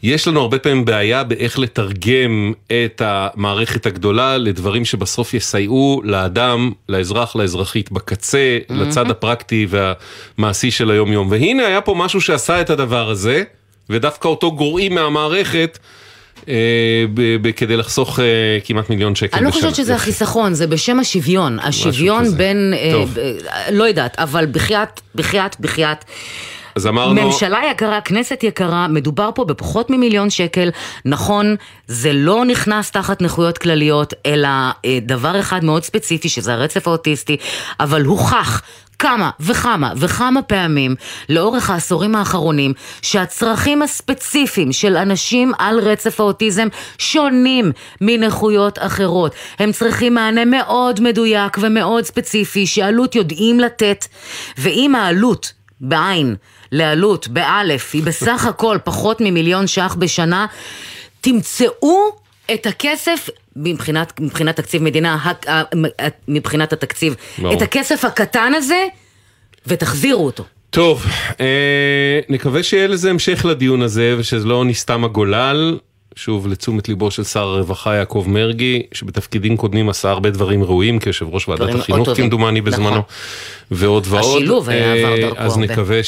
יש לנו הרבה פעמים בעיה באיך לתרגם את המערכת הגדולה לדברים שבסוף יסייעו לאדם, לאזרח, לאזרחית בקצה, לצד הפרקטי והמעשי של היום יום. והנה היה פה משהו שעשה את הדבר הזה, ודווקא אותו גורעים מהמערכת. אה, כדי לחסוך אה, כמעט מיליון שקל אני לא בשנה. חושבת שזה. החיסכון, זה בשם השוויון. השוויון. בין, אה, לא יודעת, אבל בחייאת, בחייאת, בחייאת. אז אמרנו... ממשלה יקרה, כנסת יקרה, מדובר פה בפחות ממיליון שקל. נכון, זה לא נכנס תחת נכויות כלליות, אלא אה, דבר אחד מאוד ספציפי, שזה הרצף האוטיסטי, אבל הוכח. כמה וכמה וכמה פעמים לאורך העשורים האחרונים שהצרכים הספציפיים של אנשים על רצף האוטיזם שונים מנכויות אחרות. הם צריכים מענה מאוד מדויק ומאוד ספציפי שעלות יודעים לתת ואם העלות בעין לעלות באלף היא בסך הכל פחות ממיליון ש"ח בשנה, תמצאו את הכסף מבחינת, מבחינת תקציב מדינה, מבחינת התקציב, ברור. את הכסף הקטן הזה ותחזירו אותו. טוב, אה, נקווה שיהיה לזה המשך לדיון הזה ושזה לא נסתם הגולל. שוב לתשומת ליבו של שר הרווחה יעקב מרגי, שבתפקידים קודמים עשה הרבה דברים ראויים כיושב ראש ועדת החינוך. כמדומני בזמנו, נכון. ועוד ועוד. השילוב היה אה, עבר דרכו אז הרבה. נקווה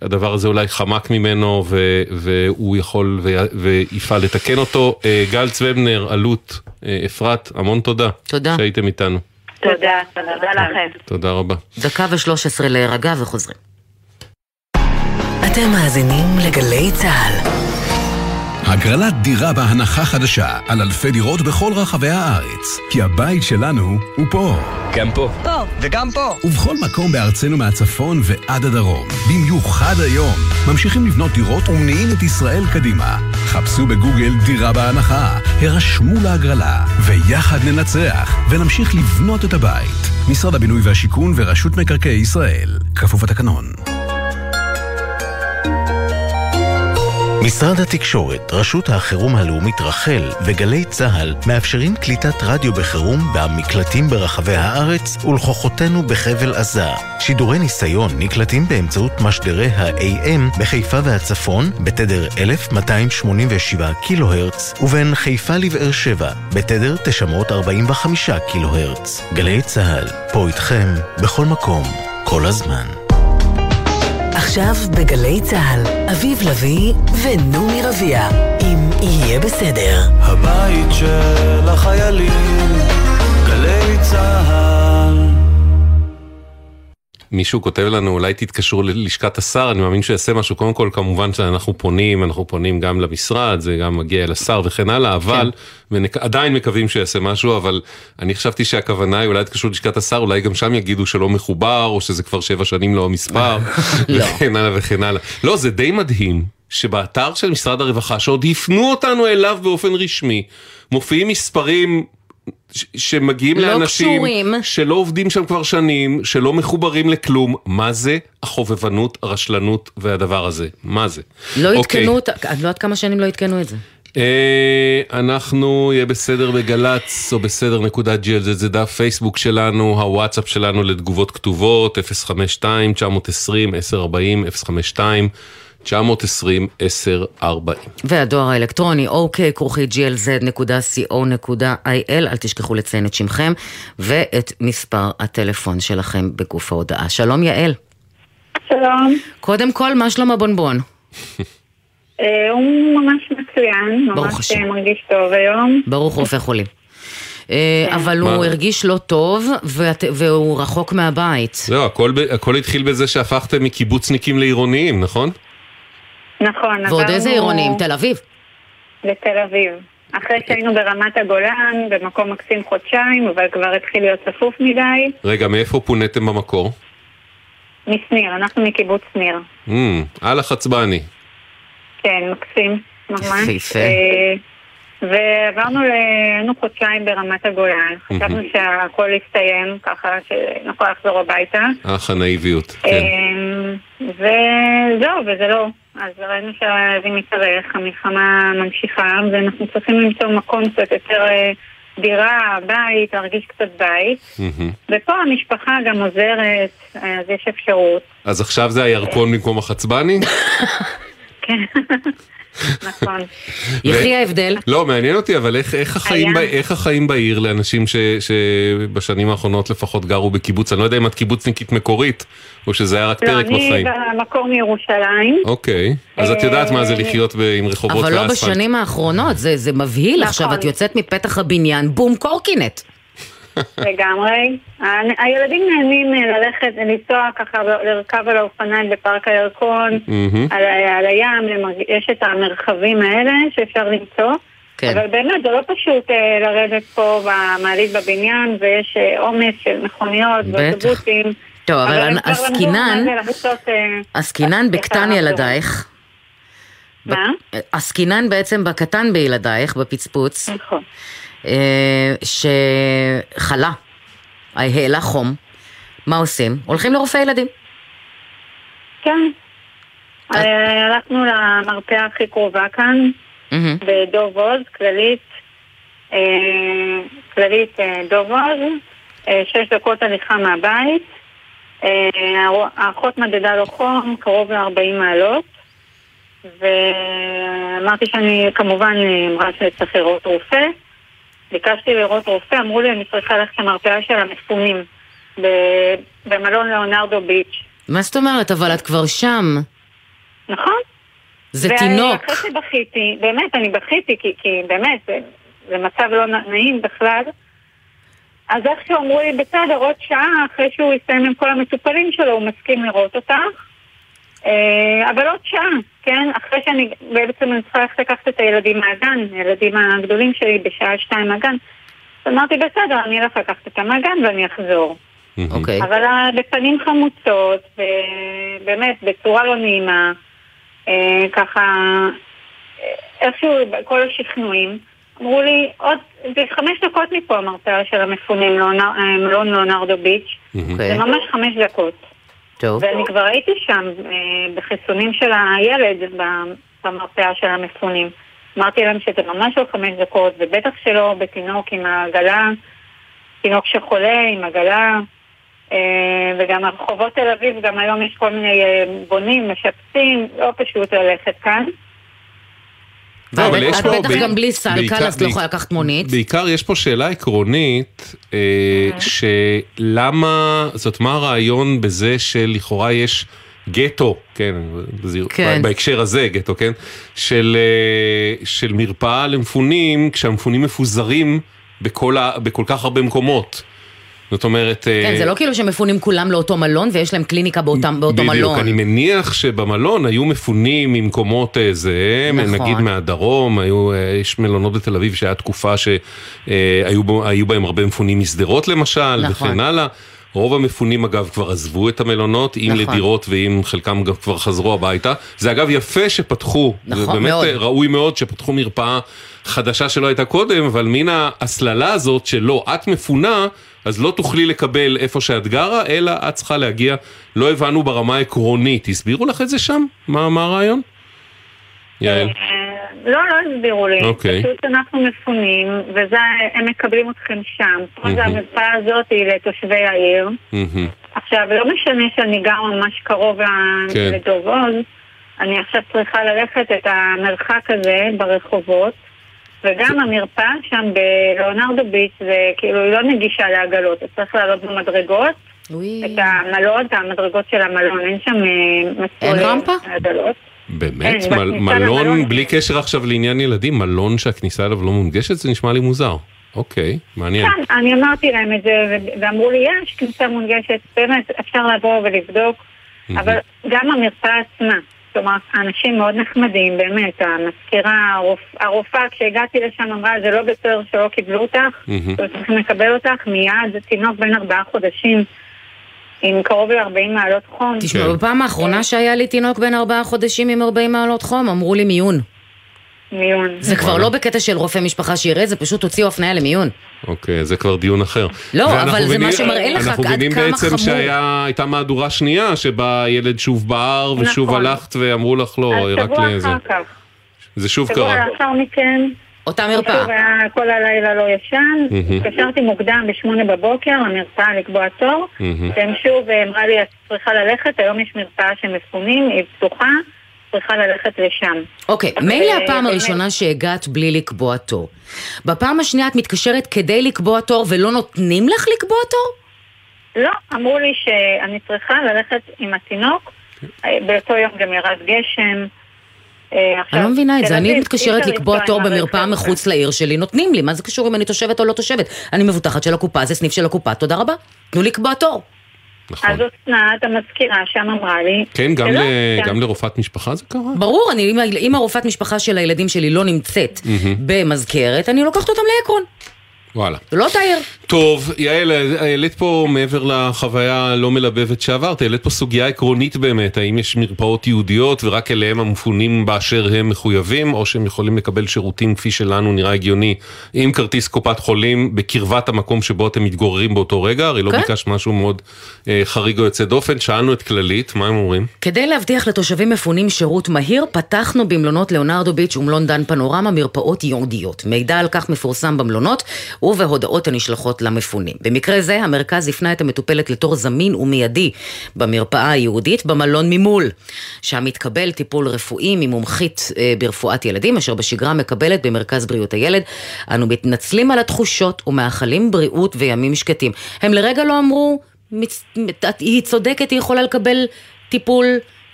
שהדבר הזה אולי חמק ממנו ו- והוא יכול ו- ויפעל לתקן אותו. אה, גל צוובנר, אלו"ט, אה, אפרת, המון תודה. תודה. שהייתם איתנו. תודה, תודה לכם. תודה רבה. דקה ושלוש עשרה להירגע וחוזרים. אתם מאזינים לגלי צה"ל. הגרלת דירה בהנחה חדשה על אלפי דירות בכל רחבי הארץ. כי הבית שלנו הוא פה. גם פה. פה, וגם פה. ובכל מקום בארצנו מהצפון ועד הדרום. במיוחד היום. ממשיכים לבנות דירות ומניעים את ישראל קדימה. חפשו בגוגל דירה בהנחה, הרשמו להגרלה, ויחד ננצח, ונמשיך לבנות את הבית. משרד הבינוי והשיכון ורשות מקרקעי ישראל. כפוף לתקנון. משרד התקשורת, רשות החירום הלאומית רח"ל וגלי צה"ל מאפשרים קליטת רדיו בחירום במקלטים ברחבי הארץ ולכוחותינו בחבל עזה. שידורי ניסיון נקלטים באמצעות משדרי ה-AM בחיפה והצפון בתדר 1287 קילו הרץ ובין חיפה לבאר שבע בתדר 945 קילו הרץ. גלי צה"ל, פה איתכם, בכל מקום, כל הזמן. עכשיו בגלי צה"ל, אביב לביא ונעמי רביע, אם יהיה בסדר. הבית של החיילים, גלי צה"ל. מישהו כותב לנו אולי תתקשרו ללשכת השר, אני מאמין שיעשה משהו, קודם כל כמובן שאנחנו פונים, אנחנו פונים גם למשרד, זה גם מגיע אל השר וכן הלאה, אבל, ועדיין מקווים שיעשה משהו, אבל אני חשבתי שהכוונה היא אולי תתקשרו ללשכת השר, אולי גם שם יגידו שלא מחובר, או שזה כבר שבע שנים לא המספר, וכן הלאה וכן הלאה. לא, זה די מדהים. שבאתר של משרד הרווחה, שעוד הפנו אותנו אליו באופן רשמי, מופיעים מספרים ש- שמגיעים לא לאנשים קשורים. שלא עובדים שם כבר שנים, שלא מחוברים לכלום. מה זה החובבנות, הרשלנות והדבר הזה? מה זה? לא אוקיי. עדכנו אותה, אני לא יודעת כמה שנים לא עדכנו את זה. אה, אנחנו יהיה בסדר בגל"צ או בסדר נקודה GLZ זה דף פייסבוק שלנו, הוואטסאפ שלנו לתגובות כתובות 052 920 1040 052 920 1040 והדואר האלקטרוני אוקיי כרוכי glz.co.il אל תשכחו לציין את שמכם ואת מספר הטלפון שלכם בגוף ההודעה. שלום יעל. שלום. קודם כל, מה שלום הבונבון? אה, הוא ממש מצוין, ברוך ממש השם. אה, מרגיש טוב היום. ברוך רופא חולים. אה, אבל הוא? הרגיש לא טוב ואת- והוא רחוק מהבית. זהו, הכל, ב- הכל התחיל בזה שהפכתם מקיבוצניקים לעירוניים, נכון? נכון, ועוד איזה עירונים? תל אביב. לתל אביב. אחרי שהיינו ברמת הגולן, במקום מקסים חודשיים, אבל כבר התחיל להיות צפוף מדי, רגע, מאיפה פוניתם במקור? משניר, אנחנו מקיבוץ שניר. Mm, על החצבני. כן, מקסים, ממש. יפה. אה, ועברנו, ל... היינו חודשיים ברמת הגולן, חשבנו. שהכל יסתיים, ככה שנוכל לחזור הביתה. אך הנאיביות, כן. אמ, וזהו, וזה לא. אז ראינו שזה מתארך, המלחמה ממשיכה, ואנחנו צריכים למצוא מקום קצת יותר אה, דירה, בית, להרגיש קצת בית. ופה המשפחה גם עוזרת, אז יש אפשרות. אז עכשיו זה הירקון במקום החצבני? כן, נכון. יחי ההבדל. לא, מעניין אותי, אבל איך, איך, החיים, ב. איך החיים בעיר לאנשים ש, שבשנים האחרונות לפחות גרו בקיבוץ? אני לא יודע אם את קיבוצניקית מקורית, או שזה היה רק לא, פרק אני בחיים. במקור מירושלים. אוקיי, אז את יודעת מה זה אה, לחיות ב, עם רחובות אבל לא ואספלט. בשנים האחרונות, זה, זה מבהיל נכון. עכשיו, את יוצאת מפתח הבניין, בום קורקינט. לגמרי. הילדים נהנים אה, ללכת, לנסוע ככה, לרכב על האופניים בפארק הירקון, מהמם. על, על הים, יש את המרחבים האלה שאפשר למצוא. כן. אבל באמת זה לא פשוט אה, לרדת פה במעלית בבניין, ויש אה, עומס של מכוניות. ואוטובוסים. טוב, אבל עסקינן, אה, עסקינן בקטן. ילדייך. מה? עסקינן בעצם בקטן בילדייך, בפצפוץ. נכון. אה, שחלה, העלה חום. מה עושים? הולכים לרופא ילדים. כן. אה, הלכנו למרפאה הכי קרובה כאן. בדוב עוז, כללית, אה, כללית אה, דוב עוז, אה, שש דקות הליכה מהבית. אה, האחות מדדה לו חום, קרוב ל-40 מעלות, ואמרתי שאני כמובן אה, אמרה שצריך לראות רופא. ביקשתי לראות רופא, אמרו לי אני צריכה ללכת למרפאה של המפונים במלון ליאונרדו ביץ'. מה זאת אומרת? אבל את כבר שם. נכון. זה ואני- תינוק. אחרי שבכיתי, באמת, אני בכיתי, כי, כי באמת, זה, זה מצב לא נעים בכלל. אז איכשהו אמרו לי, בסדר, עוד שעה אחרי שהוא יסיים עם כל המטופלים שלו, הוא מסכים לראות אותך. אה, אבל עוד שעה, כן? אחרי שאני בעצם אני צריכה ללכת לקחת את הילדים מהגן, הילדים הגדולים שלי בשעה שתיים מהגן. אז אמרתי, בסדר, אני אלך לקחת אותם מהגן ואני אחזור. אוקיי. אבל בפנים חמוצות, ובאמת, בצורה לא נעימה, אה, ככה, אה, איכשהו, כל השכנועים, אמרו לי, עוד, זה חמש דקות מפה המרפאה של המפונים, אה, מלון ליאונרדו ביץ', אוקיי. זה ממש חמש דקות. טוב. ואני כבר הייתי שם אה, בחיסונים של הילד במרפאה של המפונים. אמרתי להם שזה ממש לא חמש דקות, ובטח שלא בתינוק עם העגלה, תינוק שחולה עם עגלה, אה, וגם הרחובות תל אביב, גם היום יש כל מיני אה, בונים, משפצים, לא פשוט ללכת כאן. לא, אבל יש את פה בטח גם בלי סלקל, בעיקר- אז את לא יכולה לקחת מונית. בעיקר יש פה שאלה עקרונית, אה, שלמה, זאת מה הרעיון בזה שלכאורה יש גטו, כן, כן. בהקשר הזה גטו, כן, של, אה, של מרפאה למפונים, כשהמפונים מפוזרים בכל, ה, בכל כך הרבה מקומות. זאת אומרת... אה, כן, זה לא כאילו שמפונים כולם לאותו מלון ויש להם קליניקה באותם- באותו בדיוק, מלון. אני אני מניח שבמלון היו מפונים ממקומות אה, זה, נכון. נגיד מהדרום, היו, אה, יש מלונות בתל אביב שהיה תקופה שהיו בהם הרבה מפונים משדרות למשל, נכון. וכן הלאה. רוב המפונים אגב כבר עזבו את המלונות, אם נכון. לדירות ואם חלקם גם כבר חזרו הביתה. זה אגב יפה שפתחו, זה נכון, באמת מאוד. ראוי מאוד שפתחו מרפאה חדשה שלא הייתה קודם, אבל מן ההסללה הזאת שלא, את מפונה, אז לא תוכלי לקבל איפה שאת גרה, אלא את צריכה להגיע, לא הבנו ברמה העקרונית, הסבירו לך את זה שם? מה, מה הרעיון? יעל. אה, לא, לא הסבירו לי. אוקיי. פשוט אנחנו מפונים, וזה, הם מקבלים אתכם שם. פה זה מהמם. המרפאה הזאת היא לתושבי העיר. מהמם. עכשיו, לא משנה שאני גר ממש קרוב ל- כן. לדוב עוז, אני עכשיו צריכה ללכת את המרחק הזה ברחובות, וגם המרפאה שם בלאונרדו ביץ' זה כאילו היא לא נגישה לעגלות, אז צריך לעלות במדרגות. את המלון, את המדרגות של המלון, אין שם אה, מסלול אין רמפה? לעגלות. באמת? מל- מלון, למלון. בלי קשר עכשיו לעניין ילדים, מלון שהכניסה אליו לא מונגשת? זה נשמע לי מוזר. אוקיי, מעניין. כן, אני אמרתי להם את זה, ואמרו לי, יש כניסה מונגשת, באמת, אפשר לבוא ולבדוק, אבל גם המרפאה עצמה, כלומר, האנשים מאוד נחמדים, באמת, המזכירה, הרופ- הרופאה, כשהגעתי לשם אמרה, זה לא בסדר שלא קיבלו אותך, מהמם. לא צריכים לקבל אותך, מיד, זה תינוק בן ארבעה חודשים, עם קרוב ל-40 מעלות חום. תשמע, בפעם האחרונה שהיה לי תינוק בן ארבעה חודשים עם 40 מעלות חום, אמרו לי מיון. מיון. זה כבר לא בקטע של רופא משפחה שירד, זה פשוט הוציאו הפניה למיון. אוקיי, זה כבר דיון אחר. לא, אבל זה מבינים- מה שמראה לך אנחנו עד מבינים כמה בעצם חמור. שהייתה מהדורה שנייה, שבה הילד שוב בער ושוב נכון. הלכת ואמרו לך לא, אז רק שבוע לזה. אחר כך. זה שוב שבוע קרה. לאחר מכן, אותה מרפאה. כל הלילה לא ישן. התקשרתי מוקדם בשמונה בבוקר למרפאה לקבוע תור. והם שוב אה, אמרה לי, את צריכה ללכת, היום יש מרפאה שמפונים, היא פתוחה, צריכה ללכת לשם. אוקיי, אז, מילא אה, הפעם. הראשונה שהגעת בלי לקבוע תור. בפעם השנייה את מתקשרת כדי לקבוע תור ולא נותנים לך לקבוע תור? לא, אמרו לי שאני צריכה ללכת עם התינוק, אה, באותו יום גם ירד גשם. אה, אני לא מבינה את זה, אני מתקשרת לקבוע תור. במרפאה מחוץ לעיר שלי, נותנים לי, מה זה קשור אם אני תושבת או לא תושבת? אני מבוטחת של הקופה, זה סניף של הקופה, תודה רבה. תנו לקבוע תור. אז אסנת, המזכירה שם אמרה לי, כן, גם ל- כן. גם לרופאת משפחה זה קרה? ברור, אני, אם, אם הרופאת משפחה של הילדים שלי לא נמצאת מהמם. במזכרת, אני לוקחת אותם לעקרון. וואלה. לא אותה עיר. טוב, יעל, העלית פה מעבר לחוויה הלא מלבבת שעברת, העלית פה סוגיה עקרונית באמת, האם יש מרפאות יהודיות ורק אליהם המפונים באשר הם מחויבים, או שהם יכולים לקבל שירותים כפי שלנו נראה הגיוני, עם כרטיס קופת חולים בקרבת המקום שבו אתם מתגוררים באותו רגע, הרי לא כן. ביקשת משהו מאוד אה, חריג או יוצא דופן, שאלנו את כללית, מה הם אומרים? כדי להבטיח לתושבים מפונים שירות מהיר, פתחנו במלונות ליאונרדו ביץ' ומלון דן פנורמה מרפאות ייעודיות. מידע על כך מפורסם במלונות ובהודעות הנשלחות למפונים. במקרה זה, המרכז הפנה את המטופלת לתור זמין ומיידי במרפאה הייעודית במלון ממול, שם מתקבל טיפול רפואי ממומחית אה, ברפואת ילדים, אשר בשגרה מקבלת במרכז בריאות הילד. אנו מתנצלים על התחושות ומאחלים בריאות וימים שקטים. הם לרגע לא אמרו, מצ... היא צודקת, היא יכולה לקבל טיפול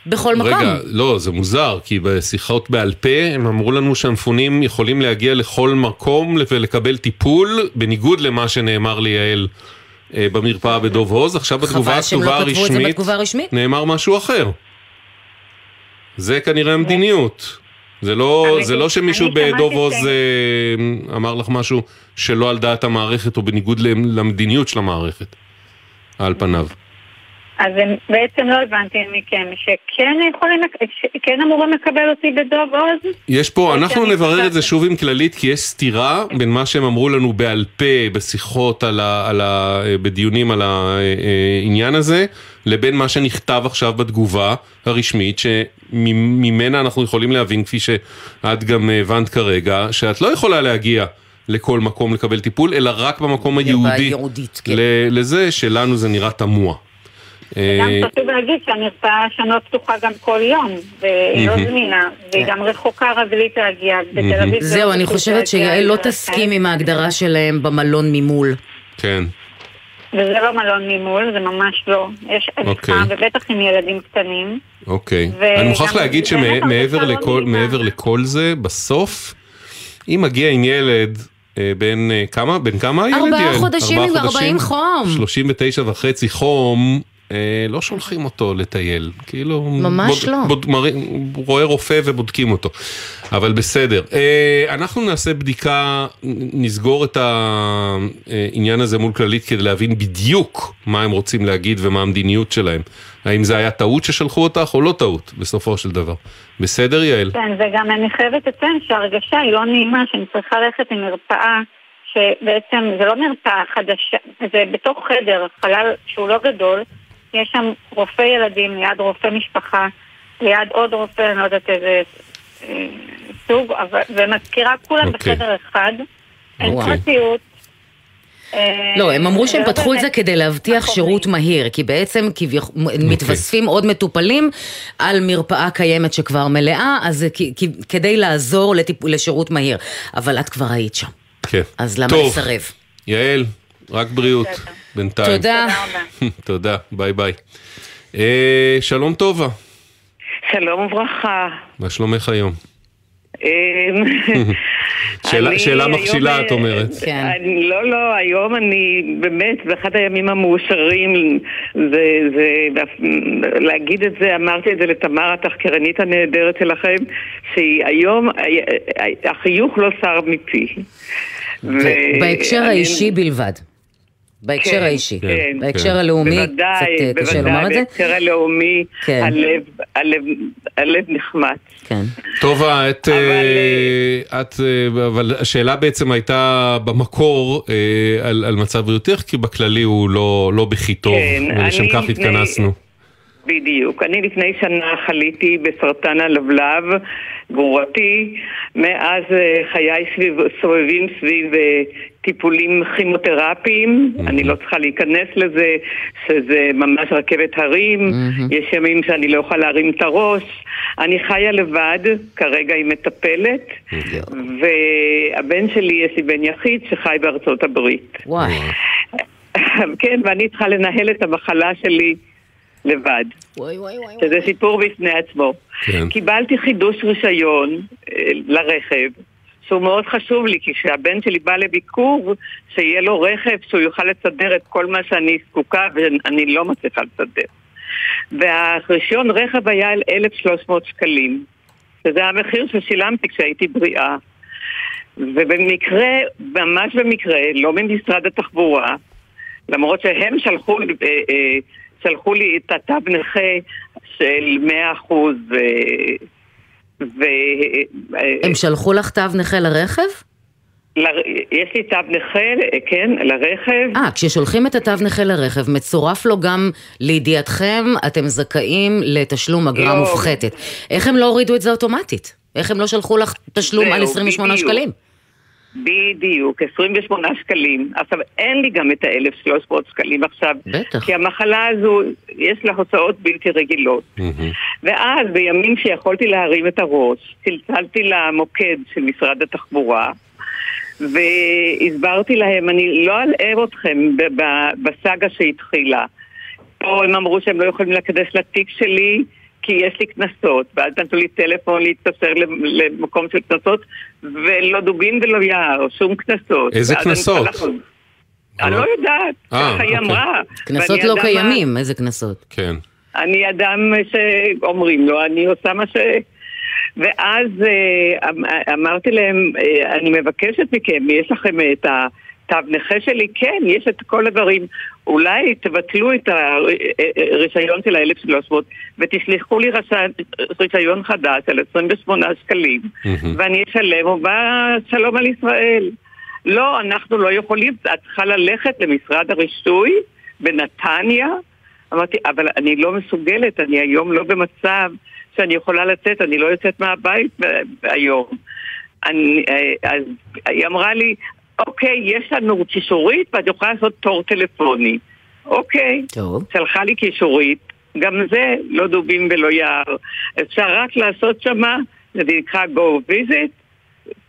בכל מקום. רגע, לא, זה מוזר, כי בשיחות בעל פה הם אמרו לנו שהמפונים יכולים להגיע לכל מקום ולקבל טיפול, בניגוד למה שנאמר ליעל אה, במרפאה בדוב הוז. עכשיו בתגובה לא הכתובה זה הרשמית בתגובה הרשמית. נאמר משהו אחר. זה כנראה המדיניות. זה לא, זה לא שמישהו בדוב עוז ש- אה, אמר לך משהו שלא על דעת המערכת או בניגוד למדיניות של המערכת, על פניו. אז הם, בעצם לא הבנתי מכם, שכן יכולים, כן אמורים לקבל אותי בדוב עוז? יש פה, אנחנו שאני נברר את זה שוב עם כללית, כי יש סתירה בין מה שהם אמרו לנו בעל פה בשיחות על ה, על ה, בדיונים על העניין הזה, לבין מה שנכתב עכשיו בתגובה הרשמית, שממנה אנחנו יכולים להבין, כפי שאת גם הבנת כרגע, שאת לא יכולה להגיע. לכל מקום לקבל טיפול, אלא רק במקום היהודי, ייעודית, כן. ל- לזה שלנו זה נראה תמוה. גם אה, חשוב להגיד שהמרפאה שם לא פתוחה גם כל יום, והיא לא. זמינה, והיא גם רחוקה רגלית להגיע, בתל אביב זה זהו, אני חושבת שיעל לא רכב. תסכים עם ההגדרה שלהם במלון ממול. כן. וזה לא מלון ממול, זה ממש לא. יש אוקיי. עדיפה, ובטח עם ילדים קטנים. אוקיי. וגם- אני מוכרח להגיד שמעבר לא לכל, זה, בסוף, אם מגיע עם ילד אה, בן אה, כמה? בן כמה הילד? ארבעה? חודשים עם ארבעה 40 חום. 39 וחצי חום. אה, לא שולחים אותו לטייל, כאילו... ממש לא. בוד, רואה רופא ובודקים אותו, אבל בסדר. אה, אנחנו נעשה בדיקה, נסגור את העניין הזה מול כללית כדי להבין בדיוק מה הם רוצים להגיד ומה המדיניות שלהם. האם זה היה טעות ששלחו אותך או לא טעות, בסופו של דבר. בסדר, יעל? כן, וגם אני חייבת לציין שההרגשה היא לא נעימה, שאני צריכה ללכת עם מרפאה, שבעצם זה לא מרפאה חדשה, זה בתוך חדר, חלל שהוא לא גדול, יש שם רופא ילדים ליד רופא משפחה, ליד עוד רופא, אני לא יודעת איזה אה, סוג, אבל- ומזכירה כולם אוקיי. בחדר אחד. אין אוקיי. פרטיות. אה, לא, הם אמרו שהם זה פתחו את זה כדי להבטיח שירות מהיר, כי בעצם אוקיי. מתווספים עוד מטופלים על מרפאה קיימת שכבר מלאה, אז זה כדי לעזור לשירות מהיר. אבל את כבר היית שם, כן. אז למה לסרב? יעל, רק בריאות בינתיים. תודה. תודה, ביי ביי. אה, שלום טובה, שלום וברכה. מה שלומך היום? אמ, שאלה- מכשילה, אה, את אומרת. כן. אני- לא, לא, היום אני באמת, באחד הימים המאושרים, זה, זה, להגיד את זה, אמרתי את זה לתמר התחקרנית הנהדרת שלכם, שהיא היום, החיוך לא סר מפי. ו- בהקשר האישי בלבד. בהקשר כן, האישי. כן. בהקשר הלאומי, בוודאי, קצת אה, קשה בוודאי, לומר את זה. בהקשר הלאומי, כן. הלב, הלב, הלב נחמץ. כן. טובה, את, אה, את, אה, אבל השאלה בעצם הייתה במקור אה, על, על מצב בריאותך, כי בכללי הוא לא, לא בכי טוב, כן, ולשם כך לפני- התכנסנו. בדיוק. אני לפני שנה חליתי בסרטן הלבלב גרורתי, מאז אה, חיי סביב, סובבים סביב אה, טיפולים כימותרפיים, אני לא צריכה להיכנס לזה, שזה ממש רכבת הרים, יש ימים שאני לא יכולה להרים את הראש, אני חיה לבד, כרגע עם מטפלת, והבן שלי, יש לי בן יחיד שחי בארצות הברית. וואי. כן, ואני צריכה לנהל את המחלה שלי לבד. וואי וואי וואי. שזה סיפור בפני עצמו. כן. קיבלתי חידוש רישיון אה, לרכב, שהוא מאוד חשוב לי, כי כשהבן שלי בא לביקור, שיהיה לו רכב שהוא יוכל לסדר את כל מה שאני זקוקה ואני לא מצליחה לסדר. והרישיון רכב היה על 1,300 שקלים, שזה המחיר ששילמתי כשהייתי בריאה. ובמקרה, ממש במקרה, לא ממשרד התחבורה, למרות שהם שלחו, אה, אה, שלחו לי את התו נכה של 100 אחוז, ו... הם שלחו לך תו נכה לרכב? ל... יש לי תו נכה, כן, לרכב. אה, כששולחים את התו נכה לרכב, מצורף לו גם לידיעתכם, אתם זכאים לתשלום אגרה לא. מופחתת. איך הם לא הורידו את זה אוטומטית? איך הם לא שלחו לך תשלום על 28 בדיוק. שקלים? בדיוק, 28 שקלים. עכשיו, אין לי גם את ה-1,300 שקלים עכשיו. בטח. כי המחלה הזו, יש לה הוצאות בלתי רגילות. ואז, בימים שיכולתי להרים את הראש, צלצלתי למוקד של משרד התחבורה, והסברתי להם, אני לא אלאה אתכם ב- ב- בסאגה שהתחילה. פה הם אמרו שהם לא יכולים להיכנס לתיק שלי כי יש לי קנסות, ואז נתנו לי טלפון להתקשר למ- למקום של קנסות, ולא דובין ולא יער, שום קנסות. איזה קנסות? אני לא יודעת, אה, ככה היא אוקיי. אמרה. קנסות לא קיימים, איזה קנסות? כן. אני אדם שאומרים לו, אני עושה מה ש... ואז אה, אמ- אמרתי להם, אה, אני מבקשת מכם, יש לכם את התו נכה שלי? כן, יש את כל הדברים. אולי תבטלו את הרישיון של ה-1300 ותשלחו לי רישיון חדש על 28 שקלים ואני אשלם ובא שלום על ישראל. לא, אנחנו לא יכולים, את צריכה ללכת למשרד הרישוי בנתניה. אמרתי, אבל אני לא מסוגלת, אני היום לא במצב שאני יכולה לצאת, אני לא יוצאת מהבית היום. אני, אה, אז היא אמרה לי, אוקיי, יש לנו קישורית ואת יכולה לעשות תור טלפוני. אוקיי. טוב. שלחה לי קישורית, גם זה לא דובים ולא יער. אפשר רק לעשות שמה, זה נקרא go visit,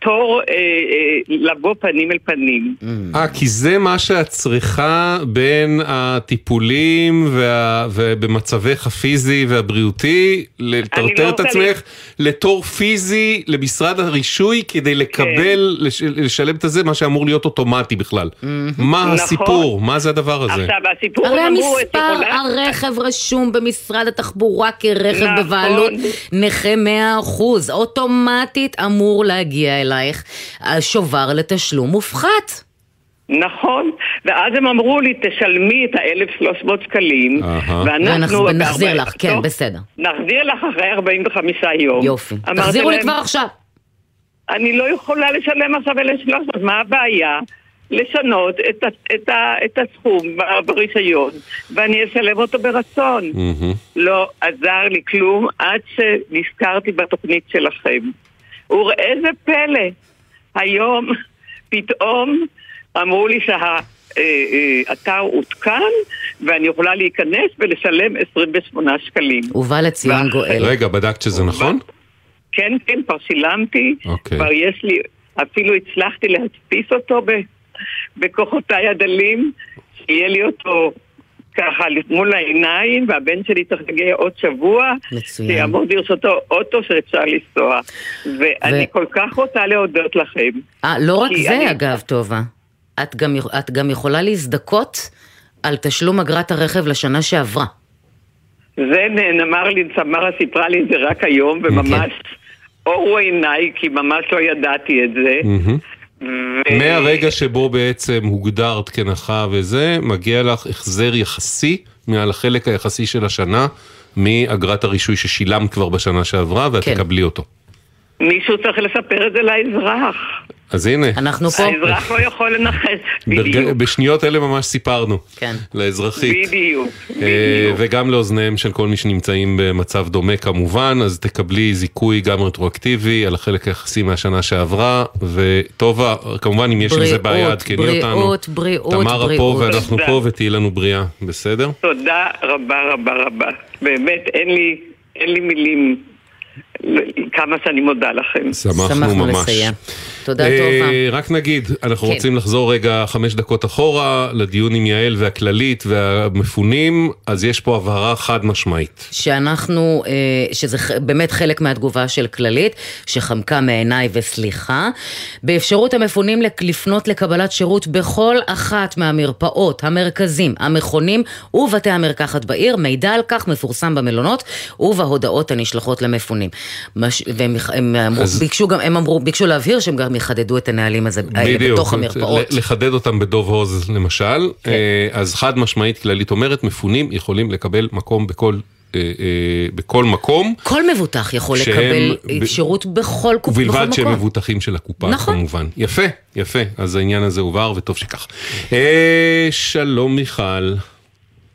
תור אה, אה, לבוא פנים אל פנים. אה, כי זה מה שאת צריכה בין הטיפולים וה... ובמצבך הפיזי והבריאותי, לטרטר לא את עצמך לתור פיזי למשרד הרישוי כדי לקבל, לש... לשלם את הזה, מה שאמור להיות אוטומטי בכלל. מה נכון. הסיפור? מה זה הדבר הזה? עכשיו, הסיפור הרי המספר. הרכב רשום במשרד התחבורה כרכב נכון. בבעלות נכה 100%. אוטומטית אמור להגיע אלייך שובר לתשלום מופחת. נכון, ואז הם אמרו לי, תשלמי את ה-1,300 שקלים, ואנחנו... ונח- ונחזיר בארבע- לך, כן, בסדר. נחזיר לך אחרי 45 יום. יופי. תחזירו לי להם, כבר עכשיו. אני לא יכולה לשלם עכשיו 1,300, מה הבעיה? לשנות את, את, את הסכום ברישיון, ואני אשלם אותו ברצון. לא עזר לי כלום עד שנזכרתי בתוכנית שלכם. וראה זה פלא, היום פתאום אמרו לי שהאתר עודכן ואני יכולה להיכנס ולשלם 28 שקלים. ובא לציון גואל. רגע, בדקת שזה נכון? כן, כן, כבר שילמתי, אוקיי. כבר יש לי, אפילו הצלחתי להדפיס אותו בכוחותיי הדלים, שיהיה לי אותו ככה מול העיניים, והבן שלי צריך להגיע עוד שבוע. שיעמוד ברשותו אוטו שאפשר לנסוע. ואני כל כך רוצה להודות לכם. אה, לא רק זה אני- אגב, טובה. את גם, את גם יכולה להזדכות על תשלום אגרת הרכב לשנה שעברה. זה נאמר לי, סמרה סיפרה לי את זה רק היום, וממש אורו עיניי, כי ממש לא ידעתי את זה. מהמם. מהרגע שבו בעצם הוגדרת כנכה וזה, מגיע לך החזר יחסי מעל החלק היחסי של השנה מאגרת הרישוי ששילמת כבר בשנה שעברה ואת כן. תקבלי אותו. מישהו צריך לספר את זה לאזרח. אז הנה. אנחנו פה. האזרח לא יכול לנחש. בדיוק. בשניות אלה ממש סיפרנו. כן. לאזרחית. בדיוק. אה, וגם לאוזניהם של כל מי שנמצאים במצב דומה כמובן, אז תקבלי זיכוי גם רטרואקטיבי על החלק היחסי מהשנה שעברה, וטובה, כמובן אם יש עם זה בריאות, בעיה, עדכני אותנו. בריאות, בריאות, תמרה פה בריאות. ואנחנו. פה ותהיי לנו בריאה, בסדר? תודה רבה רבה רבה. באמת, אין לי, אין לי מילים כמה שאני מודה לכם. שמחנו שמחנו ממש. לסייע. תודה אה, טובה. רק נגיד, אנחנו כן. רוצים לחזור רגע חמש דקות אחורה לדיון עם יעל והכללית והמפונים, אז יש פה הבהרה חד משמעית. שאנחנו, אה, שזה באמת חלק מהתגובה של כללית, שחמקה מעיניי וסליחה, באפשרות המפונים לפנות לקבלת שירות בכל אחת מהמרפאות, המרכזים, המכונים ובתי המרקחת בעיר, מידע על כך מפורסם במלונות ובהודעות הנשלחות למפונים. מש, והם אז- ביקשו גם, הם אמרו, ביקשו להבהיר שהם גם יחדדו את הנהלים הזה, בדיוק, בתוך המרפאות. לחדד אותם בדוב הוז למשל, כן. אה, אז חד משמעית כללית אומרת, מפונים יכולים לקבל מקום בכל, אה, אה, בכל מקום, כל מבוטח יכול שהם לקבל ב- שירות בכל קופ- בכל ובלבד שהם מקום. מבוטחים של הקופה נכון. כמובן. יפה, יפה, אז העניין הזה הובהר וטוב שכך. אה, שלום מיכל.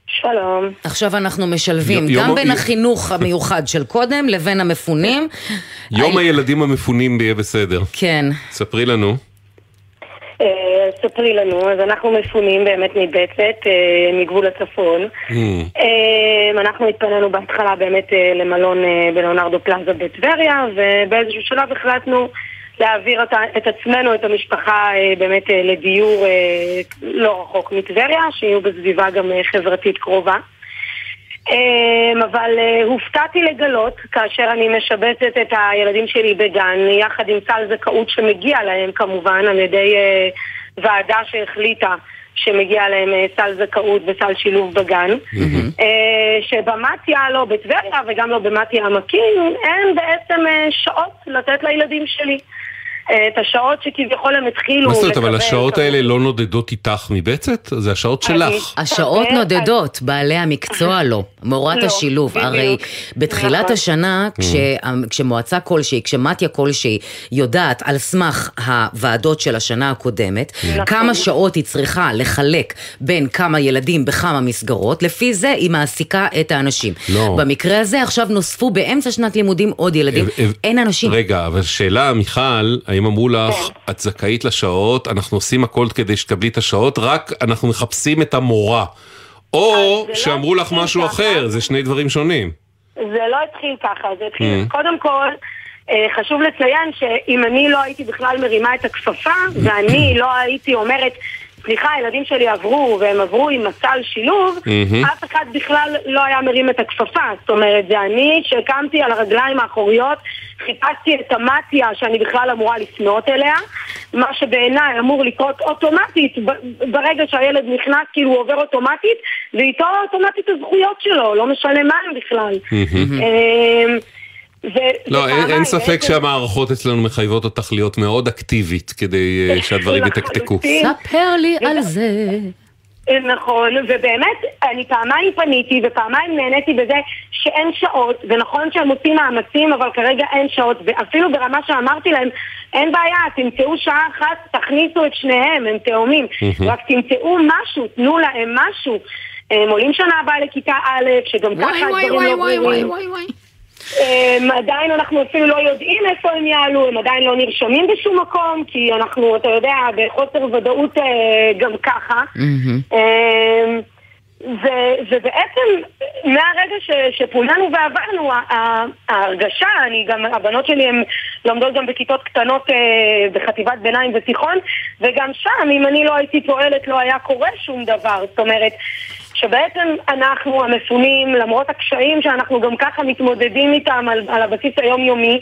שלום. עכשיו אנחנו משלבים יום- גם יום- בין יום- החינוך המיוחד של קודם לבין המפונים. יום הילדים המפונים ביהיה בסדר. כן. ספרי לנו. אה, ספרי לנו, אז אנחנו מפונים באמת מבצת, אה, מגבול הצפון. Hmm. אה, אנחנו התפנינו בהתחלה באמת למלון בלאונרדו פלאזה בטבריה, ובאיזשהו שלב החלטנו להעביר את, עצמנו, את המשפחה, אה, באמת אה, לדיור אה, לא רחוק מטבריה, שיהיו בסביבה גם חברתית קרובה. אה, אבל הופתעתי לגלות, כאשר אני משבצת את הילדים שלי בגן, יחד עם סל זכאות שמגיע להם כמובן על ידי ועדה שהחליטה שמגיע להם סל זכאות וסל שילוב בגן, אה, שבמתיה, לא בטבריה וגם לא במתיה עמקים, אין בעצם שעות לתת לילדים שלי. אה, את השעות שכביכול הם התחילו מה זאת אומרת, אבל השעות האלה לא נודדות איתך מבצת? זה השעות שלך. השעות נודדות, בעלי המקצוע לא, מורת לא, השילוב. הרי בתחילת נכון. השנה, כש- כשמועצה כלשהי, כשמתיה כלשהי יודעת על סמך הוועדות של השנה הקודמת, נכון. כמה שעות היא צריכה לחלק בין כמה ילדים בכמה מסגרות, לפי זה היא מעסיקה את האנשים. לא. במקרה הזה עכשיו נוספו באמצע שנת לימודים עוד ילדים, אה, אה, אין אנשים. רגע, אבל שאלה, מיכל, האם אמרו לך, כן. את זכאית לשעות, אנחנו עושים הכל כדי שתקבלי את השעות, רק אנחנו מחפשים את המורה. או לא שאמרו לך משהו אחר, זה שני דברים שונים. זה לא התחיל ככה, זה התחיל, Mm. קודם כל, אה, חשוב לציין שאם אני לא הייתי בכלל מרימה את הכפפה, ואני לא הייתי אומרת, סליחה, הילדים שלי עברו, והם עברו עם מסל שילוב, מהמם. אף אחד בכלל לא היה מרים את הכפפה. זאת אומרת, זה אני שקמתי על הרגליים האחוריות, חיפשתי את המתיה שאני בכלל אמורה לפנות אליה, מה שבעיניי אמור לקרות אוטומטית, ברגע שהילד נכנס, כאילו הוא עובר אוטומטית, ואיתו אוטומטית הזכויות שלו, לא משנה מה הם בכלל. אמ, ו- לא, אין- ספק שהמערכות אצלנו מחייבות אותך להיות מאוד אקטיבית כדי אה, שהדברים יתקתקו. ספר לי על זה. נכון, ובאמת, אני פעמיים פניתי ופעמיים נהניתי בזה שאין שעות, ונכון שהם עושים מאמצים, אבל כרגע אין שעות, ואפילו ברמה שאמרתי להם, אין בעיה, תמצאו שעה אחת, תכניסו את שניהם, הם תאומים. רק תמצאו משהו, תנו להם משהו. הם עולים שנה הבאה לכיתה א', שגם וואי, ככה וואי, הדברים וואי, לא וואי, ברורים. הם, עדיין אנחנו אפילו לא יודעים איפה הם יעלו, הם עדיין לא נרשמים בשום מקום, כי אנחנו, אתה יודע, בחוסר ודאות אה, גם ככה. אמ, ו- ובעצם מהרגע ש- שפוננו ועברנו, ההרגשה, אני גם, הבנות שלי הן לומדות גם בכיתות קטנות אה, בחטיבת ביניים ותיכון, וגם שם, אם אני לא הייתי פועלת, לא היה קורה שום דבר. זאת אומרת, שבעצם אנחנו המפונים, למרות הקשיים שאנחנו גם ככה מתמודדים איתם על, על הבסיס היומיומי,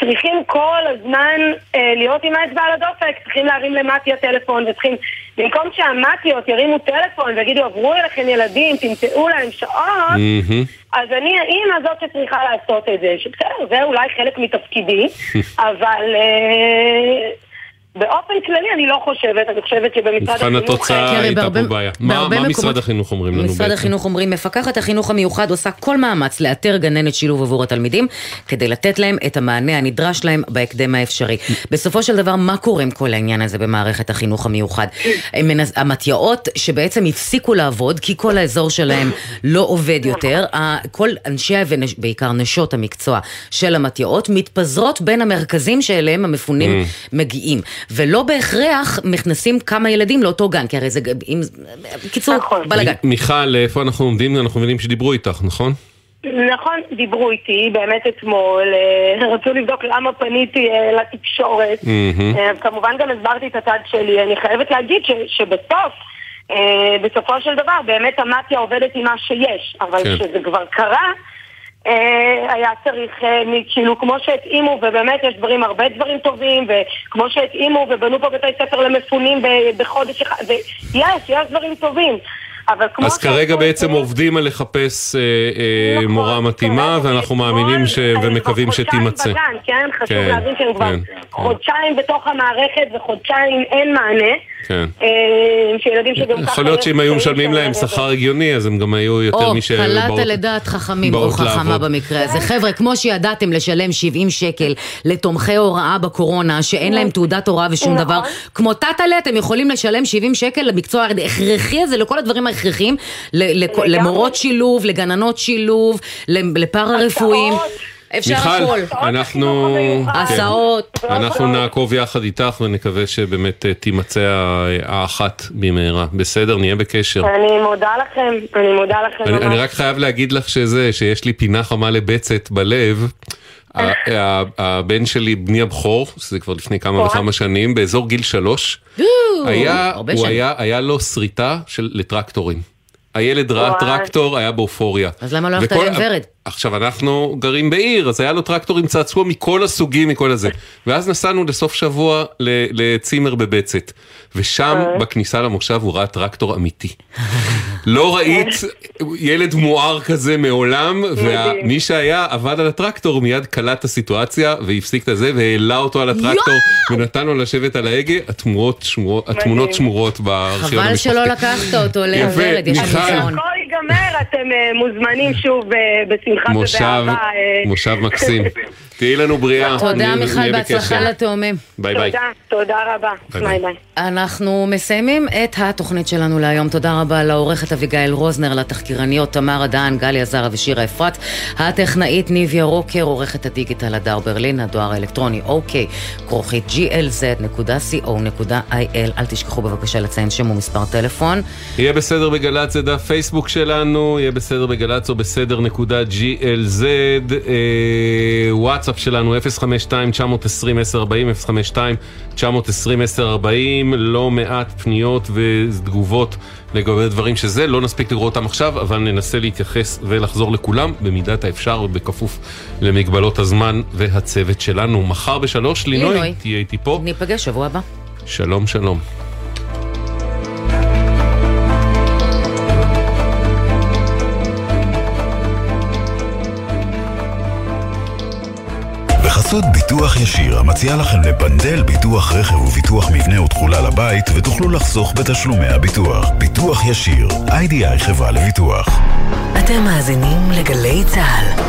צריכים כל הזמן אה, להיות עם האצבע על הדופק, צריכים להרים למטי הטלפון, וצריכים, במקום שהמטיות ירימו טלפון ויגידו עברו אליכם ילדים, תמצאו להם שעות, אז אני האימא זאת שצריכה לעשות את זה, שבסדר, זה אולי חלק מתפקידי, אבל אה, באופן כללי אני לא חושבת, אני חושבת שבמשרד מבחן החינוך... התוצאה תראה, הייתה פה בעיה. מה מה מקומות- משרד החינוך אומרים לנו משרד בעצם? החינוך אומרים, מפקחת החינוך המיוחד עושה כל מאמץ לאתר גננת שילוב עבור התלמידים, כדי לתת להם את המענה הנדרש להם בהקדם האפשרי. בסופו של דבר, מה קורה עם כל העניין הזה במערכת החינוך המיוחד? מנס- המתיאות שבעצם הפסיקו לעבוד, כי כל האזור שלהם לא עובד יותר, כל אנשי, ובעיקר נשות המקצוע של המתיאות, מתפזרות בין המרכזים שאליהם המפונים Mm. מגיעים. ולא בהכרח נכנסים כמה ילדים לאותו גן, כי הרי זה... אם- קיצור, בלאגן. מ- מיכל, איפה אנחנו עומדים? אנחנו מבינים שדיברו איתך, נכון? נכון, דיברו איתי באמת אתמול, אה, רצו לבדוק למה פניתי אה, לתקשורת. אה, כמובן גם הסברתי את הצד שלי. אני חייבת להגיד ש- שבסוף, בסופו של דבר, באמת המתיה עובדת עם מה שיש, אבל כן. כשזה כבר קרה, היה צריך, אה, כאילו, כמו שהתאימו, ובאמת יש דברים, הרבה דברים טובים, וכמו שהתאימו ובנו פה בתי ספר למפונים בחודש אחד, ויש, יש דברים טובים. אבל כמו אז כרגע בעצם עובדים על לחפש אה, אה, נכון, מורה מתאימה, ואנחנו מאמינים ש- ומקווים שתימצא. בגן, כן? חשוב כן, להבין שהם כבר כן, חודשיים בתוך המערכת וחודשיים אין מענה. כן. אה, שילדים שגם ככה... יכול להיות שאם היו קשיים משלמים להם. שכר הגיוני, אז הם גם היו יותר או, מי קלעת שבאות- לדעת חכמים, או חכמה. במקרה הזה. חבר'ה, כמו שידעתם לשלם 70 שקל לתומכי הוראה בקורונה, שאין להם תעודת הוראה ושום נכון. דבר, כמו טאטאלה, אתם יכולים לשלם 70 שקל למקצוע ההכרחי הזה, לכל הדברים לכ- למורות שילוב, לגננות שילוב, לפארה-רפואיים. אפשר מיכל, הכל. אנחנו... כן. הסעות. אנחנו נעקוב יחד איתך ונקווה שבאמת אה, תימצא האחת במהרה. בסדר, נהיה בקשר. אני מודה לכם, אני מודה לכם אני, אני ממש. רק חייב להגיד לך שזה, שיש לי פינה חמה לבצת בלב. הבן שלי, בני הבכור, שזה כבר לפני כמה וכמה שנים, באזור גיל שלוש, היה, הוא. היה, היה לו שריטה של, לטרקטורים. הילד ראה. טרקטור, היה באופוריה. אז למה לא הלכת אליהם ורד? עכשיו אנחנו גרים בעיר, אז היה לו טרקטורים צעצוע מכל הסוגים, מכל הזה. ואז נסענו לסוף שבוע לצימר בבצת, ושם בכניסה למושב הוא ראה טרקטור אמיתי. לא ראית ילד מואר כזה מעולם, ומי שהיה עבד על הטרקטור מיד קלט את הסיטואציה והפסיק את הזה והעלה אותו על הטרקטור ונתן לו לשבת על ההגה, התמונות שמורות, התמונות שמורות בארכיון חבל המשפחתי. שלא לקחת אותו לוורד, יש לי ייגמר, אתם אה, מוזמנים שוב אה, בשמחה מושב, ובאהבה. אה. מושב מקסים. תהיי לנו בריאה. תודה מיכל, בהצלחה. לתאומים. ביי ביי. תודה, תודה רבה. ביי ביי. אנחנו מסיימים את התוכנית שלנו להיום. תודה רבה לעורכת אביגיל רוזנר, לתחקירניות תמר אדהן, גליה זרה ושירה אפרת, הטכנאית ניביה רוקר, עורכת הדיגיטל הדר ברלין, הדואר האלקטרוני אוקיי, כרוכית glz.co.il. אל תשכחו בבקשה לציין שם ומספר טלפון. יהיה בסדר בגל"צ זה דף פייסבוק שלנו, יהיה בסדר בגל"צ או בסדר נקודה glz, אה, וואטסאפ שלנו 052-920-1040, 052-920-1040, לא מעט פניות ותגובות לגבי דברים שזה, לא נספיק לקרוא אותם עכשיו, אבל ננסה להתייחס ולחזור לכולם במידת האפשר ובכפוף למגבלות הזמן והצוות שלנו. מחר בשלוש, לינוי. תהיה איתי פה. ניפגש שבוע הבא. שלום שלום. בחסות ביטוח ישיר, המציע לכם לפנדל ביטוח רכב וביטוח מבנה ותכולה לבית, ותוכלו לחסוך בתשלומי הביטוח. ביטוח ישיר, איי-די-איי חברה לביטוח. אתם מאזינים לגלי צה"ל.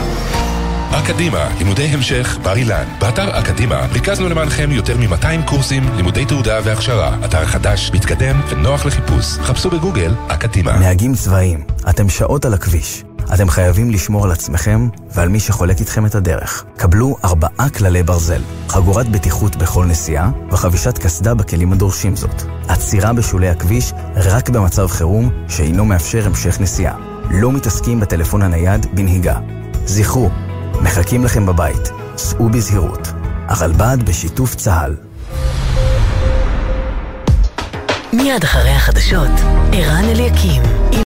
אקדימה, לימודי המשך, בר אילן. באתר אקדימה ריכזנו למענכם יותר מ-200 קורסים, לימודי תעודה והכשרה. אתר חדש, מתקדם ונוח לחיפוש. חפשו בגוגל אקדימה. נהגים צבאיים, אתם שעות על הכביש. אתם חייבים לשמור על עצמכם ועל מי שחולק איתכם את הדרך. קבלו ארבעה כללי ברזל, חגורת בטיחות בכל נסיעה וחבישת קסדה בכלים הדורשים זאת. עצירה בשולי הכביש רק במצב חירום שאינו מאפשר המשך נסיעה. לא מתעסקים בטלפון הנייד בנהיגה. זכרו, מחכים לכם בבית. סעו בזהירות. הרלב"ד בשיתוף צה"ל. מיד אחרי החדשות, ערן אליקים.